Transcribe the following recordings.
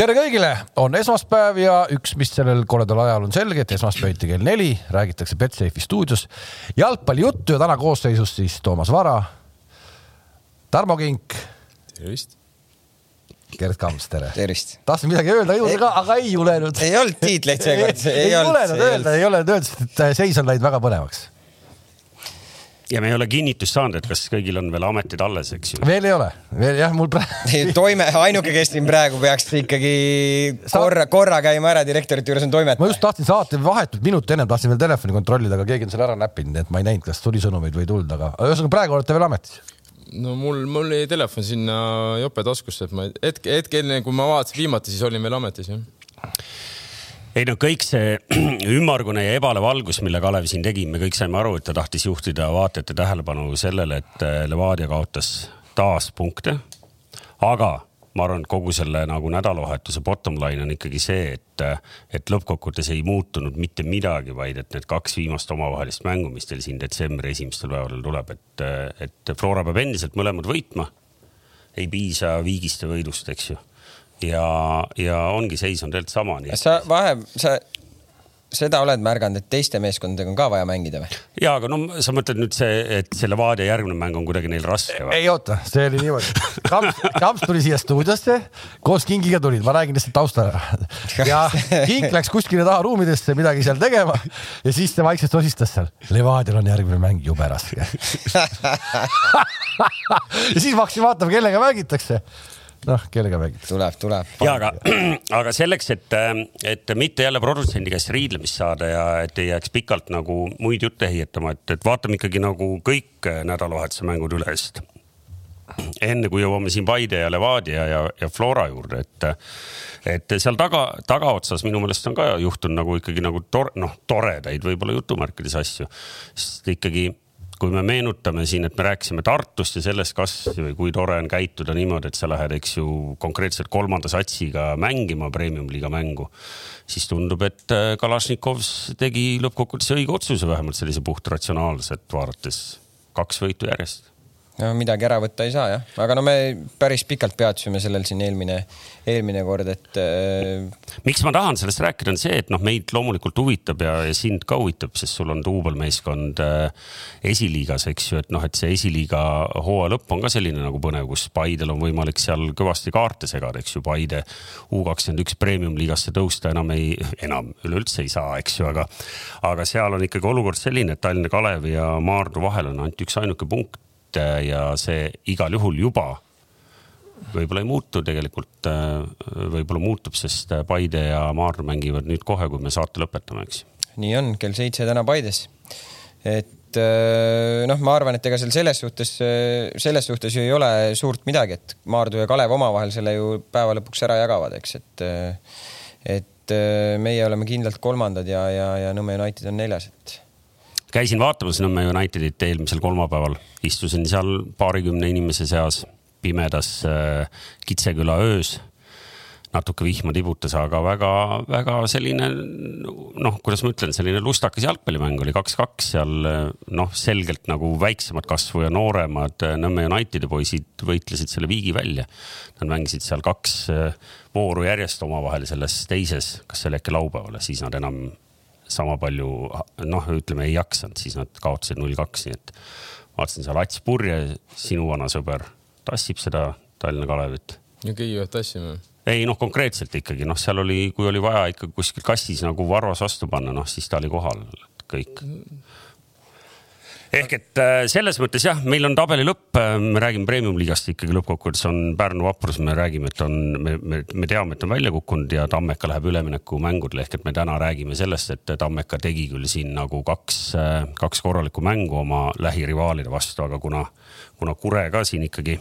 tere kõigile, on esmaspäev ja üks, mis sellel koledal ajal on selge, et esmaspäeviti kell neli räägitakse Betsafe'i stuudios jalgpallijuttu ja täna koosseisus siis Toomas Vara, Tarmo Kink. tervist. Gerd Kams, tere. tahtsin midagi öelda juurde ka, aga ei julenud. ei olnud tiitleid seekord. ei, ei julenud öelda, ei julenud öelda, sest seis on läinud väga põnevaks ja me ei ole kinnitust saanud, et kas kõigil on veel ametid alles, eks ju. veel ei ole, veel jah, mul praegu. toime, ainuke, kes siin praegu peaks ikkagi korra, korra käima ära direktorite juures on toimetaja. ma just tahtsin saate vahetult minut ennem tahtsin veel telefoni kontrollida, aga keegi on selle ära näppinud, nii et ma ei näinud, kas tuli sõnumeid või ei tulnud, aga ühesõnaga praegu olete veel ametis no mul, mul jäi telefon sinna jope taskusse, et ma hetke, hetke enne, kui ma vaatasin viimati, siis olin veel ametis, jah ei no kõik see ümmargune ja ebalev valgus, mille Kalev siin tegi, me kõik saime aru, et ta tahtis juhtida vaatajate tähelepanu sellele, et äh, Levadia kaotas taas punkte. aga ma arvan, et kogu selle nagu nädalavahetuse bottom line on ikkagi see, et, äh, et lõppkokkuvõttes ei muutunud mitte midagi, vaid et need kaks viimast omavahelist mängu, mis teil siin detsembri esimestel päevadel tuleb, et, äh, et Flora peab endiselt mõlemad võitma. ei piisa viigiste võidust, eks ju ja, ja ongi seis on tegelikult sama. sa vahe, sa seda oled märganud, et teiste meeskondadega on ka vaja mängida või? ja, aga no sa mõtled nüüd see, et see Levadia järgmine mäng on kuidagi neil raske või? ei oota, see oli niimoodi. Kamps, Kamps tuli siia stuudiosse, koos Kingiga tulid, ma räägin lihtsalt taustale. ja Kink läks kuskile taha ruumidesse midagi seal tegema ja siis ta vaikselt sosistas seal. Levadial on järgmine mäng jube raske ja siis ma hakkasin vaatama, kellega mängitakse noh, kellega mängid? tuleb, tuleb. ja aga, aga selleks, et, et mitte jälle produtsendi käest riidlemist saada ja et ei jääks pikalt nagu muid jutte heietama, et, et vaatame ikkagi nagu kõik nädalavahetuse mängud üle, sest enne kui jõuame siin Paide ja Levadia ja, ja Flora juurde, et, et seal taga, tagaotsas minu meelest on ka juhtunud nagu ikkagi nagu tore, noh, toredaid võib-olla jutumärkides asju, sest ikkagi kui me meenutame siin, et me rääkisime Tartust ja sellest, kas või kui tore on käituda niimoodi, et sa lähed, eks ju, konkreetselt kolmanda satsiga mängima premium-liiga mängu, siis tundub, et äh, Kalašnikovs tegi lõppkokkuvõttes õige otsuse, vähemalt sellise puht ratsionaalselt vaadates, kaks võitu järjest no midagi ära võtta ei saa jah, aga no me päris pikalt peatusime sellel siin eelmine, eelmine kord, et äh.... miks ma tahan sellest rääkida, on see, et noh, meid loomulikult huvitab ja, ja sind ka huvitab, sest sul on duubelmeeskond äh, esiliigas, eks ju, et noh, et see esiliiga hooaja lõpp on ka selline nagu põnev, kus Paidel on võimalik seal kõvasti kaarte segada, eks ju, Paide U kakskümmend üks premium-liigasse tõusta enam ei, enam üleüldse ei saa, eks ju, aga, aga seal on ikkagi olukord selline, et Tallinna Kalevi ja Maardu vahel on ainult üksainuke punkt Äh, ja see igal juhul juba võib-olla ei muutu tegelikult, äh, võib-olla muutub, sest äh, Paide ja Maardu mängivad nüüd kohe, kui me saate lõpetame, eks. nii on, kell seitse täna Paides. et noh, ma arvan, et ega seal selles suhtes, selles suhtes ju ei ole suurt midagi, et Maardu ja Kalev omavahel selle ju päeva lõpuks ära jagavad, eks, et et meie oleme kindlalt kolmandad ja, ja, ja Nõmme United on neljas, et käisin vaatamas Nõmme Unitedit eelmisel kolmapäeval, istusin seal paarikümne inimese seas pimedas äh, Kitseküla öös. natuke vihma tibutas, aga väga-väga selline noh, kuidas ma ütlen, selline lustakas jalgpallimäng oli kaks-kaks seal noh, selgelt nagu väiksemat kasvu ja nooremad Nõmme Unitedi poisid võitlesid selle viigi välja. Nad mängisid seal kaks äh, vooru järjest omavahel selles teises, kas see oli äkki laupäeval, siis nad enam sama palju noh, ütleme ei jaksanud, siis nad kaotasid null kaks, nii et vaatasin seal Ats Purje, sinu vana sõber, tassib seda Tallinna Kalevit. ja kõigivad tassima? ei noh, konkreetselt ikkagi noh, seal oli, kui oli vaja ikka kuskil kastis nagu varvas vastu panna, noh siis ta oli kohal, kõik ehk et äh, selles mõttes jah, meil on tabeli lõpp, äh, me räägime premium-liigast ikkagi lõppkokkuvõttes on Pärnu vaprus, me räägime, et on, me, me, me teame, et on välja kukkunud ja Tammeka läheb üleminekumängudele ehk et me täna räägime sellest, et Tammeka tegi küll siin nagu kaks, äh, kaks korralikku mängu oma lähirivaalide vastu, aga kuna, kuna Kure ka siin ikkagi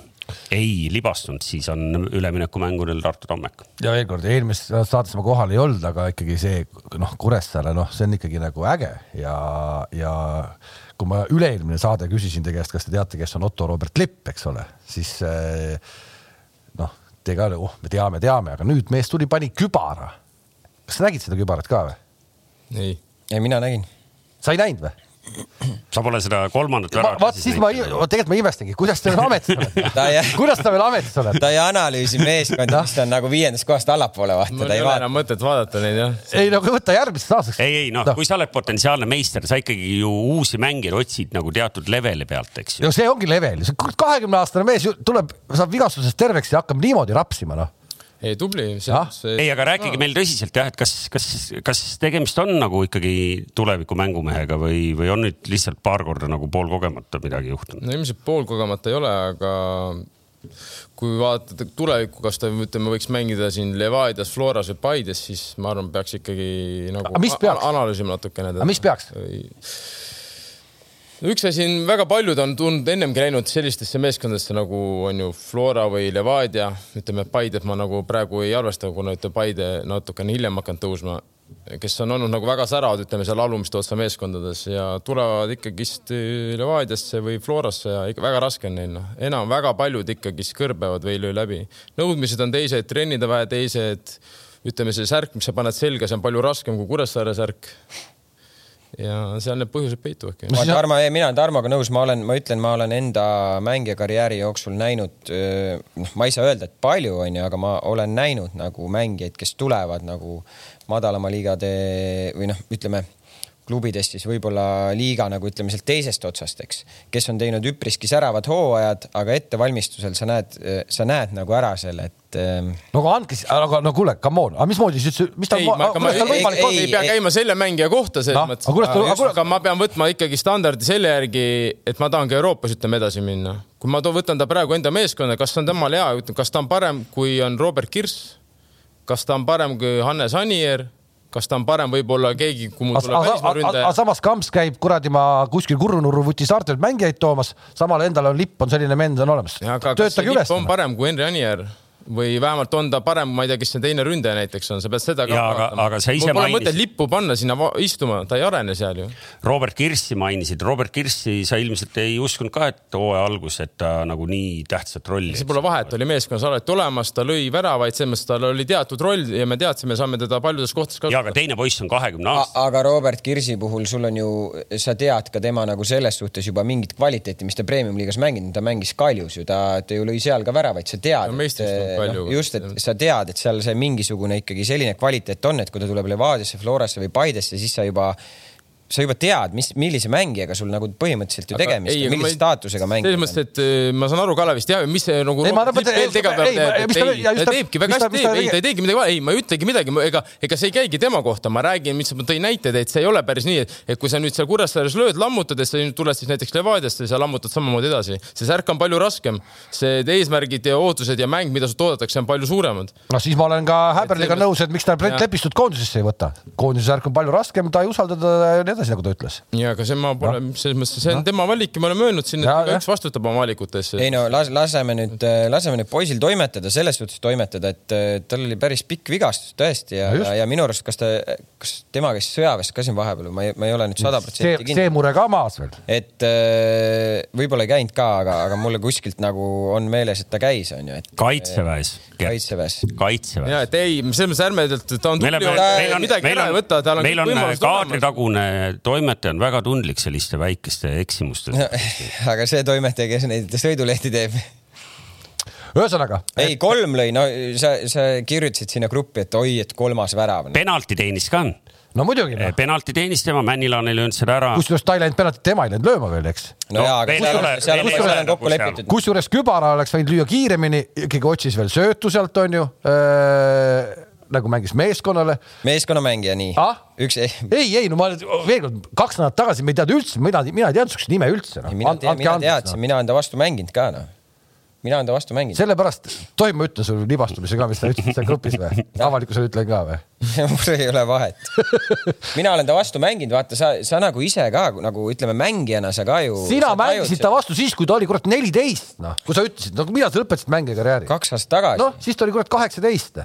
ei libastunud, siis on üleminekumängudel Tartu Tammeka. ja veel kord, eelmises saates ma kohal ei olnud, aga ikkagi see noh, Kuressaare, noh, see on ikkagi nagu äge ja, ja kui ma üle-eelmine saade küsisin teie käest, kas te teate, kes on Otto Robert Lipp, eks ole, siis eh, noh, te ka, oh, me teame, teame, aga nüüd mees tuli, pani kübara. kas sa nägid seda kübarat ka või? ei. ei, mina nägin. sa ei näinud või? Sa pole seda kolmandat Ma- väravat vaat siis ma, tegelikult ma imestangi, kuidas ta veel ametis ei- kuidas ta veel ametis oled? ta ei analüüsi meeskonda, mis on nagu viiendast kohast allapoole, vaata, mul ei ei ole enam. mõtet vaadata neid jah. ei no võta järgmiseks aastaks. ei, ei noh, kui sa oled potentsiaalne meister, sa ikkagi ju uusi mängijaid otsid nagu teatud leveli pealt, eks ju. no see ongi level, kahekümne aastane mees ju tuleb, saab vigastusest terveks ja hakkab niimoodi rapsima noh. Ei tubli. Ah? ei, aga rääkige meil tõsiselt jah, et kas, kas, kas tegemist on nagu ikkagi tuleviku mängumehega või, või on nüüd lihtsalt paar korda nagu poolkogemata midagi juhtunud? no ilmselt poolkogemata ei ole, aga kui vaadata tulevikku, kas ta ütleme, võiks mängida siin Levadias, Floras või Paides, siis ma arvan, peaks ikkagi nagu peaks? analüüsima natukene. aga mis peaks? Üks asi on, väga paljud on tulnud ennemgi läinud sellistesse meeskondadesse nagu on ju Flora või Levadia, ütleme Paidet ma nagu praegu ei arvesta, kuna ütleme Paide natukene hiljem hakanud tõusma, kes on olnud nagu väga säravad, ütleme seal alumiste otsa meeskondades ja tulevad ikkagist Levadiasse või Florasse ja ikka väga raske on neil noh, enam väga paljud ikkagist kõrbevad või ei löö läbi. nõudmised on teised, trennid on vähe teised, ütleme see särk, mis sa paned selga, see on palju raskem kui Kuressaare särk ja seal need põhjused peituvadki. ma Tarmo, mina olen Tarmoga nõus, ma olen, ma ütlen, ma olen enda mängijakarjääri jooksul näinud, noh, ma ei saa öelda, et palju on ju, aga ma olen näinud nagu mängijaid, kes tulevad nagu madalama liigade või noh, ütleme klubidest siis võib-olla liiga nagu ütleme sealt teisest otsast, eks, kes on teinud üpriski säravad hooajad, aga ettevalmistusel sa näed, sa näed nagu ära selle, et ähm, no aga andke siis, aga no kuule, come on, aga mismoodi siis, mis ta ei, ma, ma kuidas tal ei, võimalik ei, on? ei pea käima selle mängija kohta selles Noh, mõttes aga aga aga ma pean võtma ikkagi standardi selle järgi, et ma tahan ka Euroopas ütleme edasi minna. kui ma to- võtan ta praegu enda meeskonda, kas on temal hea, kas ta on parem, kui on Robert Kirss, kas ta on parem kui Hannes Anier, kas ta on parem võib-olla keegi, kui mul tuleb välismaa aga ründaja. samas Kamps käib kuradi ma kuskil Kurrunurru vuti saartelt mängijaid toomas, samal endal on lipp, on selline vend on olemas. aga töötage üles lipp. on parem kui Henri Anier? Või vähemalt on ta parem, ma ei tea, kes see teine ründaja näiteks on, sa pead seda ka aga- aga sa ise mul pole mainisid- mõtet lippu panna sinna istuma, ta ei arene seal ju. Robert Kirssi mainisid, Robert Kirssi sa ilmselt ei uskunud ka, et hooaja algus, et ta nagu nii tähtsat rolli. see pole vahet, oli meeskonnas alati olemas, ta lõi väravaid, selles mõttes tal oli teatud roll ja me teadsime, saame teda paljudes kohtades ja, aga kasutada. teine poiss on kahekümne aastane. aga Robert Kirsi puhul sul on ju, sa tead ka tema nagu selles suhtes juba mingit kvaliteeti, mis ta premium-liigas mänginud, ta mängis Kaljus ju, ta, ta ju lõi seal ka väravaid, sa tead Ta palju. just, et sa tead, et seal see mingisugune ikkagi selline kvaliteet on, et kui ta tuleb Levadiasse, Florasse või Paidesse, siis sa juba, sa juba tead, mis, millise mängijaga sul nagu põhimõtteliselt ju tegemist on, millise staatusega mängija selles mõttes, et äh, ma saan aru Kalevist ja mis see nagu. Ei, ma mõtlen- ei, ei, mis ta- teebki väga hästi teeb, ei ta ei teegi midagi vale, ei ma ei ütlegi midagi, ega, ega see ei käigi tema kohta, ma räägin, mis ma tõin näiteid, et see ei ole päris nii, et, et kui sa nüüd seal Kuressaares lööd, lammutad ja sa nüüd tuled siis näiteks Levadiasse ja sa lammutad samamoodi edasi. see särk on palju raskem, see eesmärgid ja ootused ja mäng, mida sult oodatakse, on palju suuremad. noh, siis ma olen ka Häberliga nõus, et miks ta Brent Jah. Lepistut koondisesse ei võta. koondise särk on palju raskem, ta ei usalda teda ja nii edasi, nagu ta ütles. ja aga see ma pole, selles mõttes see on tema valik ja me oleme öelnud siin, et igaüks vastutab oma valikute eest. ei no las, laseme nüüd, laseme nüüd poisil toimetada, selles suhtes toimetada, et äh, tal oli päris pikk vigastus tõesti ja, No ja, ja minu arust, kas ta, kas tema käis sõjaväes ka siin vahepeal, ma ei, ma ei ole nüüd sada see protsenti, kindel. see mure ka maas veel. et äh, võib-olla ei käinud ka, aga, aga mulle kuskilt nagu on meeles, et ta käis, on ju, et kaitseväes. kaitseväes. kaitseväes ja. et ei, selles mõttes ärme, ta on meil on, tubli, on, midagi ära ei võta, tal on võimalused olemas. kaadritagune toimetaja on väga tundlik selliste väikeste eksimuste suhtes. aga see toimetaja, kes neid sõidulehti teeb. ühesõnaga, ei, kolm lõi, no sa, sa kirjutasid sinna gruppi, et oi, et kolmas värav. penalti teenis ka on, no muidugi noh, penalti teenis tema, Männilaan ei löönud seda ära. kusjuures ta ei läinud penaltit, tema ei läinud lööma veel, eks. no jaa, aga seal on, seal on, ole seal on kokku nagu lepitud. kusjuures Kübara oleks võinud lüüa kiiremini, ikkagi otsis veel söötu sealt, onju äh,. Nagu mängis meeskonnale meeskonnamängija, nii Ah?. üks, ei, ei no ma veel kord kaks nädalat tagasi me ei teadnud üldse, mina, mina ei teadnud siukest nime üldse no.. mina tean, mina teadsin, mina olen ta vastu mänginud ka noh. mina olen ta vastu mänginud. sellepärast, tohib ma ütlen sulle libastumise ka, mis sa ütlesid seal grupis või? avalikkusele ütlen ka või? mul ei ole vahet. mina olen ta vastu mänginud, vaata sa, sa nagu ise ka nagu ütleme mängijana sa ka ju. sina mängisid ta vastu siis, kui ta oli kurat neliteist, noh, kui sa ütlesid, no millal sa lõpetasid mängijakarjääri? kaks aastat tagasi noh, siis ta oli kurat kaheksateist.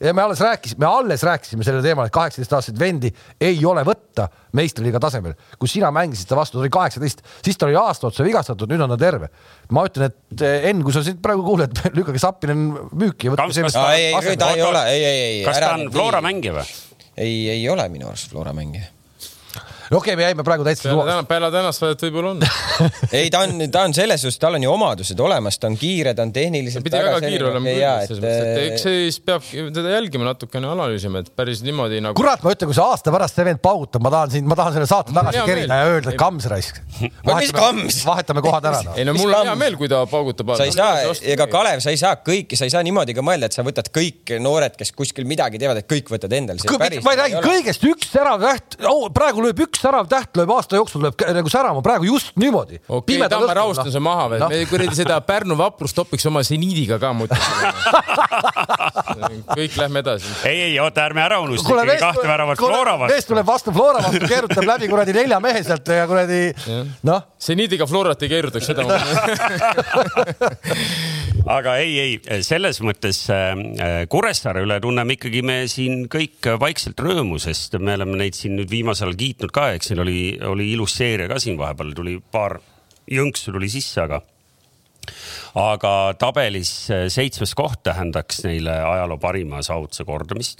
Ja me alles rääkisime, me alles rääkisime sellel teemal, et kaheksateistaastaseid vendi ei ole võtta meistriliiga tasemel. kui sina mängisid ta vastu, ta oli kaheksateist, siis ta oli aasta otsa vigastatud, nüüd on ta terve. ma ütlen, et eh, Enn, kui sa siit praegu kuuled, lükkage Sappinen müüki kas ta ei ole, ei, ei, ei. kas ta on Flora? mängija või? ei, ei ole minu arust Flora mängija. Okei okay,, me jäime praegu täitsa peale täna, peale tänast saadet võib-olla on ei, ta on, ta on selles suhtes, tal on ju omadused olemas, ta on kiire, ta on tehniliselt pidi väga kiire olema küll, et, selles mõttes, et eks siis peabki teda jälgima natukene, analüüsima, et päris niimoodi nagu. kurat, ma ütlen, kui see aasta pärast see vend paugutab, ma tahan siin, ma tahan selle saate tagasi kerida ja öelda, et kams raisk. vahetame kohad ära no.. ei no mul on hea meel, kui ta paugutab. sa ei saa, ega Kalev, sa ei saa kõiki, sa ei saa niimoodi ka mõelda, et sa võtad kõik noored, kes kuskil midagi teevad, et kõik võtad endale. ma ei räägi kõigest, üks särav täht oh,, praegu lööb üks särav täht, lööb aasta jooksul lööb nagu särama praegu just niimoodi. okei okay,, Tamme rahustan su maha veel no., me kuradi seda Pärnu vaprust topiks oma seniidiga ka muidu kõik lähme edasi. ei, ei oota, ärme ära unusta ikkagi kahte väravat Flora vastu. mees tuleb vastu Flora vastu, keerutab läbi kuradi nelja mehe sealt ja kuradi noh. Seniidiga Florat ei keerutaks seda aga ei, ei selles mõttes äh, Kuressaare üle tunneme ikkagi me siin kõik vaikselt rõõmu, sest me oleme neid siin nüüd viimasel ajal kiitnud ka, eks neil oli, oli ilus seeria ka siin vahepeal tuli paar jõnksu tuli sisse, aga aga tabelis seitsmes koht tähendaks neile ajaloo parima saavutuse kordamist.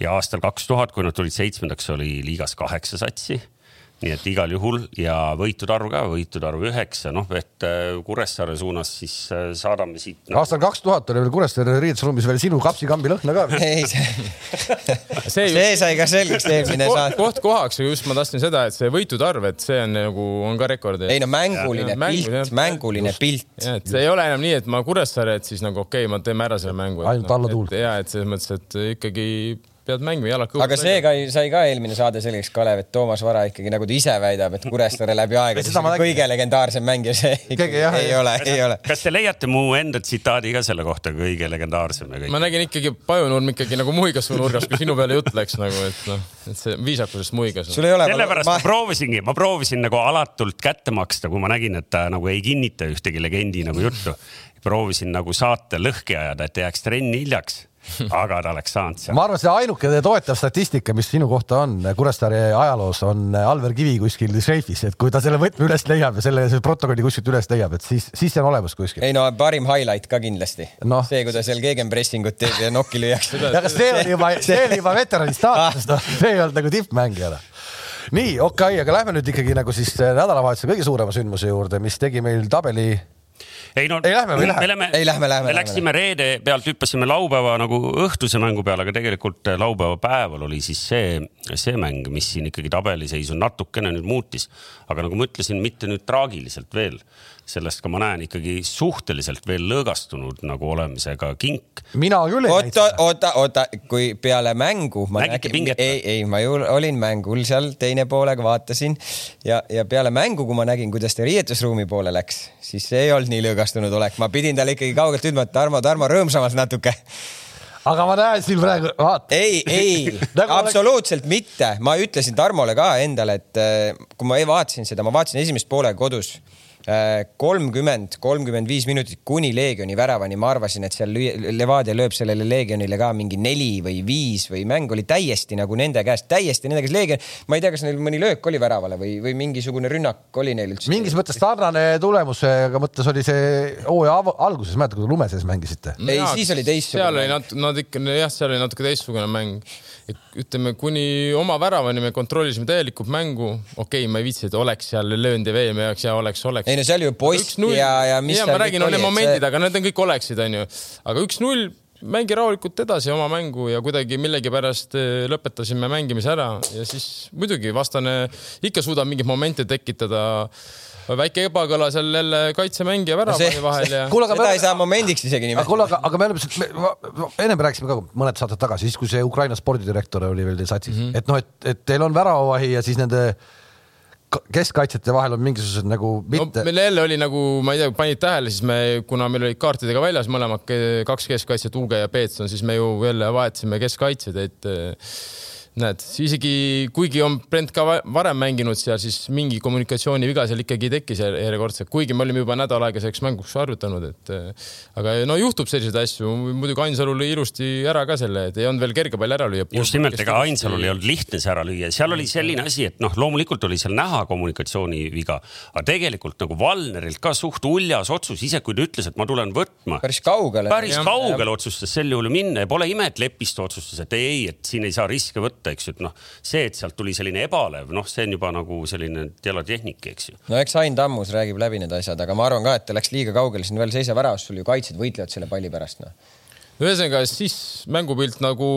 ja aastal kaks tuhat, kui nad tulid seitsmendaks, oli liigas kaheksa satsi nii et igal juhul ja võitude arv ka, võitude arv üheksa, noh, et äh, Kuressaare suunas siis äh, saadame siit nagu.... aastal kaks tuhat oli veel Kuressaare riietusruumis veel sinu kapsikambi lõhna ka. ei, see see, see sai ka selgeks eelmine saade. koht kohaks, just ma tahtsin seda, et see võitude arv, et see on nagu, on ka rekord. ei no mänguline ja, pilt, mänguline pilt. et see ei ole enam nii, et ma Kuressaare, et siis nagu okei okay,, me teeme ära selle mängu. ainult alla tuult. ja, et selles mõttes, et ikkagi pead mängima jalad kõhu. aga see ka sai ka eelmine saade selgeks, Kalev, et Toomas Vara ikkagi nagu ta ise väidab, et Kuressaare läbi aegade kõige legendaarsem mängija, see ikkagi jah, ei ole, ei ole. kas te leiate mu enda tsitaadi ka selle kohta kõige legendaarsem ja kõik? ma nägin ikkagi Pajunurm ikkagi nagu muigas su nurgas, kui sinu peale jutt läks nagu, et noh, et see viisakusest muigas. sellepärast ma... ma proovisingi, ma proovisin nagu alatult kätte maksta, kui ma nägin, et ta nagu ei kinnita ühtegi legendi nagu juttu. proovisin nagu saate lõhki ajada, et ei jääks trenni hiljaks aga ta oleks saanud seal. ma arvan, see ainuke toetav statistika, mis sinu kohta on Kuressaare ajaloos, on Alver Kivi kuskil šeifis, et kui ta selle võtme üles leiab ja selle, selle protokolli kuskilt üles leiab, et siis, siis see on olemas kuskil. ei no parim highlight ka kindlasti no.. see, kui ta seal gegenpressingut teeb ja nokki lüüakse. aga see oli juba, see oli juba veterani staatus, noh, see ei olnud nagu tippmängijale nii, okei okay,, aga lähme nüüd ikkagi nagu siis nädalavahetuse kõige suurema sündmuse juurde, mis tegi meil tabeli ei no ei lähme või lähme? Me, ei lähme, lähme. me läksime reede pealt, hüppasime laupäeva nagu õhtuse mängu peale, aga tegelikult laupäeva päeval oli siis see, see mäng, mis siin ikkagi tabeliseisu natukene nüüd muutis. aga nagu ma ütlesin, mitte nüüd traagiliselt veel sellest ka ma näen ikkagi suhteliselt veel lõõgastunud nagu olemisega kink. mina küll ei näita. oota, oota, oota, kui peale mängu ma Nägite nägin, ei, ei, ma ju olin mängul seal teine poolega, vaatasin ja, ja peale mängu, kui ma nägin, kuidas ta riietusruumi poole läks, siis see ei olnud nii lõõgastunud olek, ma pidin talle ikkagi kaugelt ütlema, et Tarmo, Tarmo, rõõmsamas natuke aga ma näen siin praegu, vaata. ei, ei nagu absoluutselt oleks... mitte, ma ütlesin Tarmole ka endale, et äh, kui ma vaatasin seda, ma vaatasin esimest poolega kodus kolmkümmend, kolmkümmend viis minutit kuni Leegioni väravani, ma arvasin, et seal Levadia lööb sellele Leegionile ka mingi neli või viis või mäng oli täiesti nagu nende käest, täiesti nende käest. Leegion, ma ei tea, kas neil mõni löök oli väravale või, või mingisugune rünnak oli neil üldse. mingis mõttes sarnane tulemusega mõttes oli see hooaja alguses, mäletad, kui te lume sees mängisite? ei, siis oli teistsugune. seal oli natuke, nad ikka jah, seal oli natuke teistsugune mäng et ütleme, kuni oma väravani me kontrollisime täielikult mängu. okei okay,, ma ei viitsi, et oleks seal löönud ja vee meie jaoks ja oleks, oleks. ei no seal ju post ja, ja mis. ja ma räägin, on need momendid see..., aga need on kõik oleksid, onju. aga üks-null, mängi rahulikult edasi oma mängu ja kuidagi millegipärast eh, lõpetasime mängimise ära ja siis muidugi vastane ikka suudab mingeid momente tekitada väike ebakõla seal jälle kaitsemängija väravani no vahel ja. kuule, aga seda me... ei saa momendiks isegi nimetada. kuule, aga, aga me oleme, ennem rääkisime ka mõned saated tagasi, siis kui see Ukraina spordidirektor oli veel teil satsis mm, -hmm. et noh, et, et teil on väravavahi ja siis nende keskkaitsjate vahel on mingisugused nagu mitte no,. meil jälle oli nagu, ma ei tea, panid tähele, siis me, kuna meil olid kaartidega väljas mõlemad kaks keskkaitsjat, Uuge ja Peetson, siis me ju jälle vahetasime keskkaitsjad, et näed, isegi kuigi on Brent ka varem mänginud seal, siis mingi kommunikatsiooniviga seal ikkagi tekkis järjekordselt, kuigi me olime juba nädal aega selleks mänguks harjutanud, et äh, aga no juhtub selliseid asju. muidugi Ainsalu lõi ilusti ära ka selle, et ei olnud veel kerge pall ära lüüa. just nimelt, ega Ainsalul ei olnud lihtne see ära lüüa, seal oli selline asi, et noh, loomulikult oli seal näha kommunikatsiooniviga, aga tegelikult nagu Valnerilt ka suht uljas otsus, ise kui ta ütles, et ma tulen võtma. päris kaugele. päris kaugele otsustas sel juhul minna ja pole ime, et Lepisto otsustas, et ei, ei, et siin ei saa riske võtta võtta, eks ju, et noh, see, et sealt tuli selline ebalev, noh, see on juba nagu selline telatehnik, eks ju. no eks Ain Tammus räägib läbi need asjad, aga ma arvan ka, et ta läks liiga kaugele, siin veel seisab ära, sul ju kaitsjad võitlevad selle palli pärast, noh. ühesõnaga siis mängupilt nagu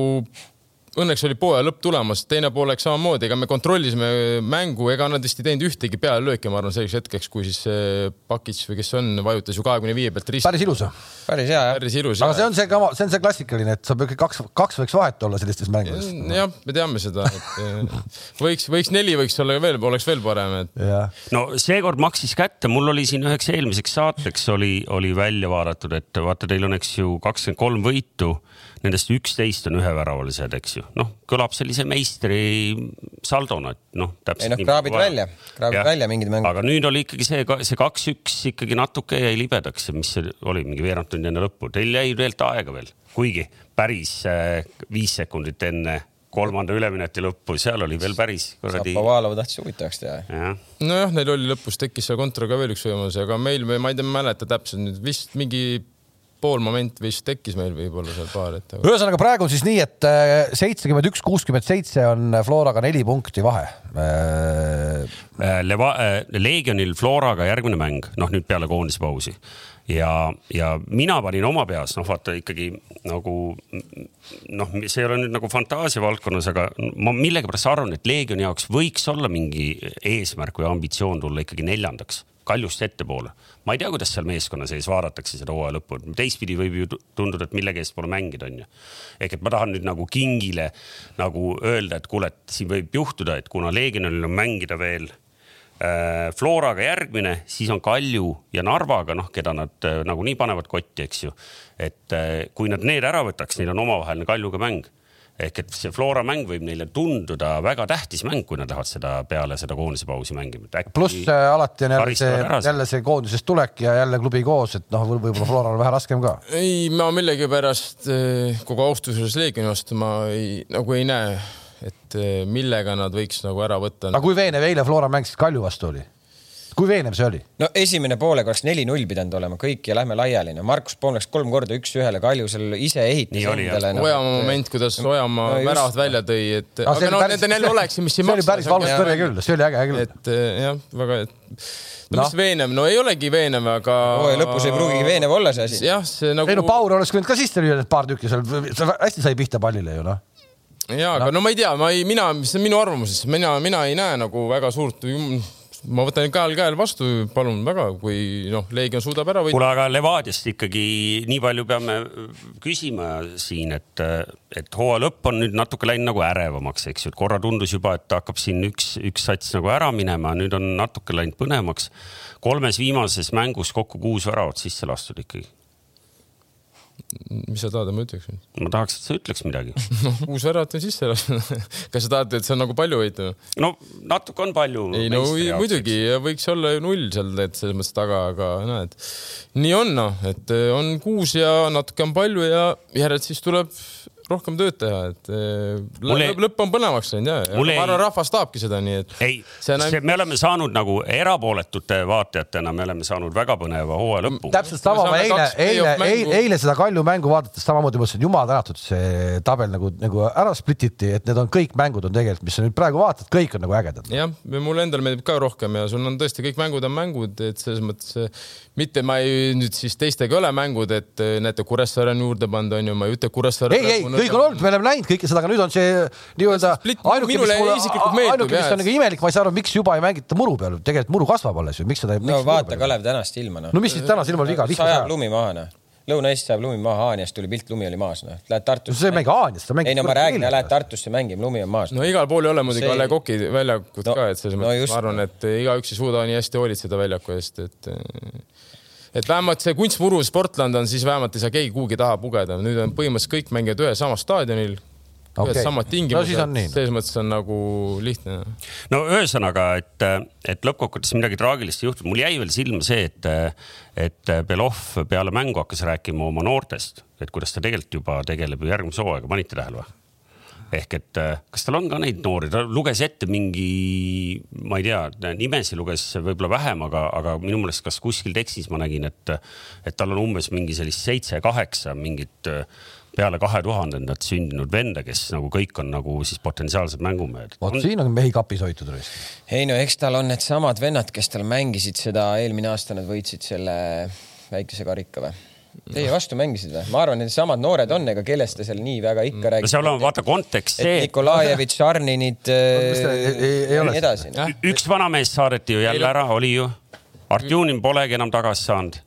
õnneks oli poole lõpp tulemas, teine pool läks samamoodi, ega me kontrollisime mängu, ega nad vist ei teinud ühtegi pealelööki, ma arvan, selleks hetkeks, kui siis Pakic või kes on, vajutas ju kahekümne viie pealt risti. päris ilus. päris hea, jah. päris ilus. aga see on see kava, see on see klassikaline, et saab kaks, kaks võiks vahet olla sellistes mängudes. jah, me teame seda, et võiks, võiks neli võiks olla veel, oleks veel parem, et. no seekord maksis kätte, mul oli siin üheks eelmiseks saateks oli, oli välja vaadatud, et vaata, teil on, eks ju, kakskümmend kolm võitu nendest üksteist on üheväravalised, eks ju, noh, kõlab sellise meistri saldona, et noh. ei noh, kraabid välja, kraabid ja. välja mingid mängud. aga nüüd oli ikkagi see, see kaks-üks ikkagi natuke jäi libedaks, mis see oli, mingi veerand tundi enne lõppu, teil jäi tegelikult aega veel, kuigi päris äh, viis sekundit enne kolmanda ülemineti lõppu, seal oli veel päris kuradi. Zapovalov tahtis huvitavaks teha ja.. nojah, neil oli lõpus tekkis seal kontraga veel üks võimalus, aga meil, ma ei tea, mäleta täpselt nüüd vist mingi pool moment vist tekkis meil võib-olla seal paar, et. ühesõnaga praegu on siis nii, et äh, seitsekümmend üks, kuuskümmend seitse on Floraga neli punkti vahe. Äh, Leva-, äh, Leegionil Floraga järgmine mäng, noh nüüd peale koondispausi ja, ja mina panin oma peas, noh, vaata ikkagi nagu noh, see ei ole nüüd nagu fantaasia valdkonnas, aga ma millegipärast arvan, et Leegioni jaoks võiks olla mingi eesmärk või ambitsioon tulla ikkagi neljandaks Kaljust ettepoole. ma ei tea, kuidas seal meeskonna sees vaadatakse seda hooaja lõppu, teistpidi võib ju tunduda, et millegi eest pole mängida, onju. ehk et ma tahan nüüd nagu kingile nagu öelda, et kuule, et siin võib juhtuda, et kuna Leegionil on mängida veel äh, Floraga järgmine, siis on Kalju ja Narvaga, noh, keda nad äh, nagunii panevad kotti, eks ju. et äh, kui nad need ära võtaks, neil on omavaheline Kaljuga mäng ehk et see Flora mäng võib neile tunduda väga tähtis mäng, kui nad lähevad seda peale seda koondise pausi mängima. pluss äh, alati on jälle see, jälle see koondisest tulek ja jälle klubi koos, et noh, võib-olla Floral on vähe raskem ka. ei, ma millegipärast äh, kogu austuses Leegioni vastu ma ei, nagu ei näe, et äh, millega nad võiks nagu ära võtta. aga kui veenev eile Flora mäng siis Kalju vastu oli? Kui veenev see oli? no esimene poolega oleks neli-null pidanud olema kõik ja lähme laiali. no Markus Poom läks kolm korda üks-ühele, Kalju seal ise ehitas endale. No, Ojamaa moment, kuidas Ojamaa no, väravat välja tõi, et no, aga no päris, need on jälle oleksimisi. see oli päris valus tõrje küll, see oli äge küll. et eh, jah, väga, et no, no mis veenev, no ei olegi veenev, aga. hooaja lõpus ei pruugigi veenev olla see asi. jah, see nagu. ei no Paur oleks võinud ka sisse lüüa need paar tükki seal, hästi sai pihta pallile ju noh ja, aga no ma ei tea, ma ei, mina, see on minu arvamus, mina, mina ei näe nagu väga suurt ma võtan käel käel vastu, palun väga, kui noh, Leegion suudab ära võita. kuule, aga Levadiast ikkagi nii palju peame küsima siin, et, et hooaja lõpp on nüüd natuke läinud nagu ärevamaks, eks ju, et korra tundus juba, et hakkab siin üks, üks sats nagu ära minema, nüüd on natuke läinud põnevamaks. kolmes viimases mängus kokku kuus väravat sisse lastud ikkagi mis sa tahad, et ma ütleks? ma tahaks, et sa ütleks midagi noh, kuus väravat on sisse lastud kas sa tahad, et see on nagu palju võitu? no natuke on palju. ei no muidugi võiks olla ju null seal, et selles mõttes taga, aga näed, nii on noh, et on kuus ja natuke on palju ja järelikult siis tuleb rohkem tööd teha, et eh, mulle... lõpp, on põnevaks läinud ja, ja ma arvan ei..., rahvas tahabki seda, nii et. ei, see on... me oleme saanud nagu erapooletute vaatajatena, me oleme saanud väga põneva hooaja lõpu. täpselt sama, ma eile, eile, eile, eile seda Kalju mängu vaadates samamoodi mõtlesin, jumal tänatud, see tabel nagu, nagu ära splititi, et need on kõik mängud on tegelikult, mis sa nüüd praegu vaatad, kõik on nagu ägedad. jah, mulle endale meeldib ka rohkem ja sul on tõesti kõik mängud on mängud, et selles mõttes mitte ma ei nüüd siis teistega ei ole mängud, et näete, Kuressaare on juurde pannud, onju, ma ei ütle Kuressaare. ei, ei, kõik on olnud, me oleme näinud kõike seda, aga nüüd on see nii-öelda ainuke, mis mulle, ainuke, mis on nagu imelik, ma ei saa aru, miks juba ei mängita muru peal, tegelikult muru kasvab alles ju, miks seda. no vaata Kalev tänast ilma noh. no mis siis tänasel ilmal viga? sajab lumi maha noh Lõuna-Eestis sajab lumi maha, Haanjast tuli pilt, lumi oli maas, noh. Lähed Tartusse. see ei mängi Haanjast, sa mängid. ei no ma räägin, lähed Tartusse mängima, lumi on maas. no igal pool ei ole muidugi see... A Le Coq'i väljakut no, ka, et selles mõttes no ma arvan, et igaüks ei suuda nii hästi hoolitseda väljaku eest, et et vähemalt see kunstmuru Sportland on, siis vähemalt ei saa keegi kuhugi taha pugeda. nüüd on põhimõtteliselt kõik mängivad ühel samal staadionil, okay. ühed samad tingimused no,, selles mõttes on nagu lihtne. no ühesõnaga, et, et lõppkokkuvõttes midagi traagilist ei juhtunud, mul jäi veel silma see, et, et Belov peale mängu hakkas rääkima oma noortest, et kuidas ta tegelikult juba tegeleb ju järgmise hooaega, panite tähele või? Ehk et äh, kas tal on ka neid noori, ta luges ette mingi, ma ei tea, nimesid luges võib-olla vähem, aga, aga minu meelest kas kuskil tekstis ma nägin, et, et tal on umbes mingi sellist seitse-kaheksa mingit äh, peale kahe tuhandendat sündinud venda, kes nagu kõik on nagu siis potentsiaalsed mängumehed. vot siin on mehi kapis hoitud raisk. ei no eks tal on needsamad vennad, kes tal mängisid seda, eelmine aasta nad võitsid selle väikese karika või? Teie vastu mängisid või? ma arvan, need samad noored on, ega kellest te seal nii väga ikka no räägite. seal on vaata kontekst see, Nikolajevitš, Arninid ja ole nii edasi. Jah. üks vanamees saadeti ju jälle ära, oli ju. Artjunin polegi enam tagasi saanud.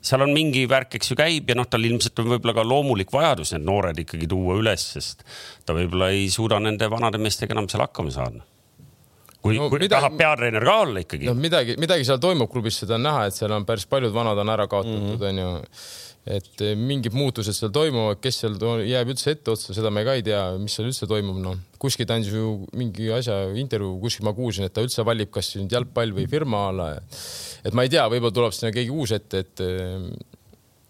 seal on mingi värk, eks ju käib ja noh, tal ilmselt on võib-olla ka loomulik vajadus need noored ikkagi tuua üles, sest ta võib-olla ei suuda nende vanade meestega enam seal hakkama saada. Kui No no,, kui midagi- tahab peatreener ka olla ikkagi noh, midagi, midagi seal toimub klubis, seda on näha, et seal on päris paljud vanad on ära kaotatud, onju. et eh, mingid muutused seal toimuvad, kes seal jääb üldse etteotsa, seda me ka ei tea, mis seal üldse toimub, noh. kuskil ta andis ju mingi asja intervjuu, kuskil ma kuulsin, et ta üldse valib, kas nüüd jalgpall või firma ala. et ma ei tea, võib-olla tuleb sinna keegi uus ette, et eh,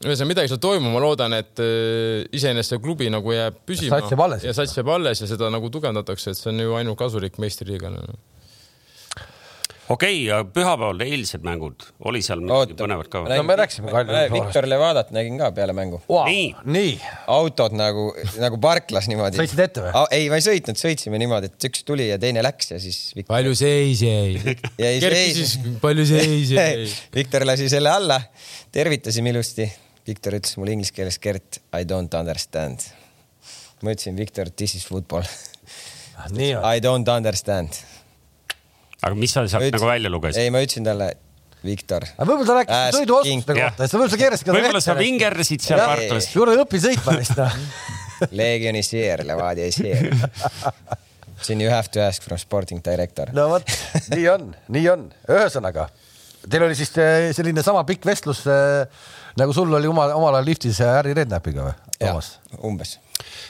ühesõnaga midagi seal toimub, ma loodan, et eh, iseenesest see klubi nagu jääb püsima ja sats jääb alles ja seda nagu tugevdatakse, et see on ju ainult kasulik meistriliigale okei okay,, pühapäeval eilsed mängud, oli seal midagi põnevat ka? No me rääkisime Kalju. Viktor Levadat nägin ka peale mängu. wow. Nii.. nii, autod nagu, nagu parklas niimoodi. Sõitsid ette või? ei, ma ei sõitnud, sõitsime niimoodi, et üks tuli ja teine läks ja siis Viktor, palju seis jäi? Küsis, palju seis jäi? Viktor lasi selle alla, tervitasime ilusti. Viktor ütles mulle inglise keeles, Gert, I don't understand. ma ütlesin, Viktor, this is football. on. I don't understand. Aga mis sa sealt nagu välja lugesid? ei, ma ütlesin talle, Viktor, võib-olla ta rääkis sõiduoskuste king. kohta, et sa võib-olla sa keerasid ka võib-olla sa. vingerdasid seal Jah. parklas. kuule, õpi sõitma neist noh. Legioni sier, Levadia sier. siin you have to ask from sporting director. no vot, nii on, nii on, ühesõnaga teil oli siis eh, selline sama pikk vestlus eh, nagu sul oli oma omal ajal liftis Harry Redknapiga või, Toomas? umbes.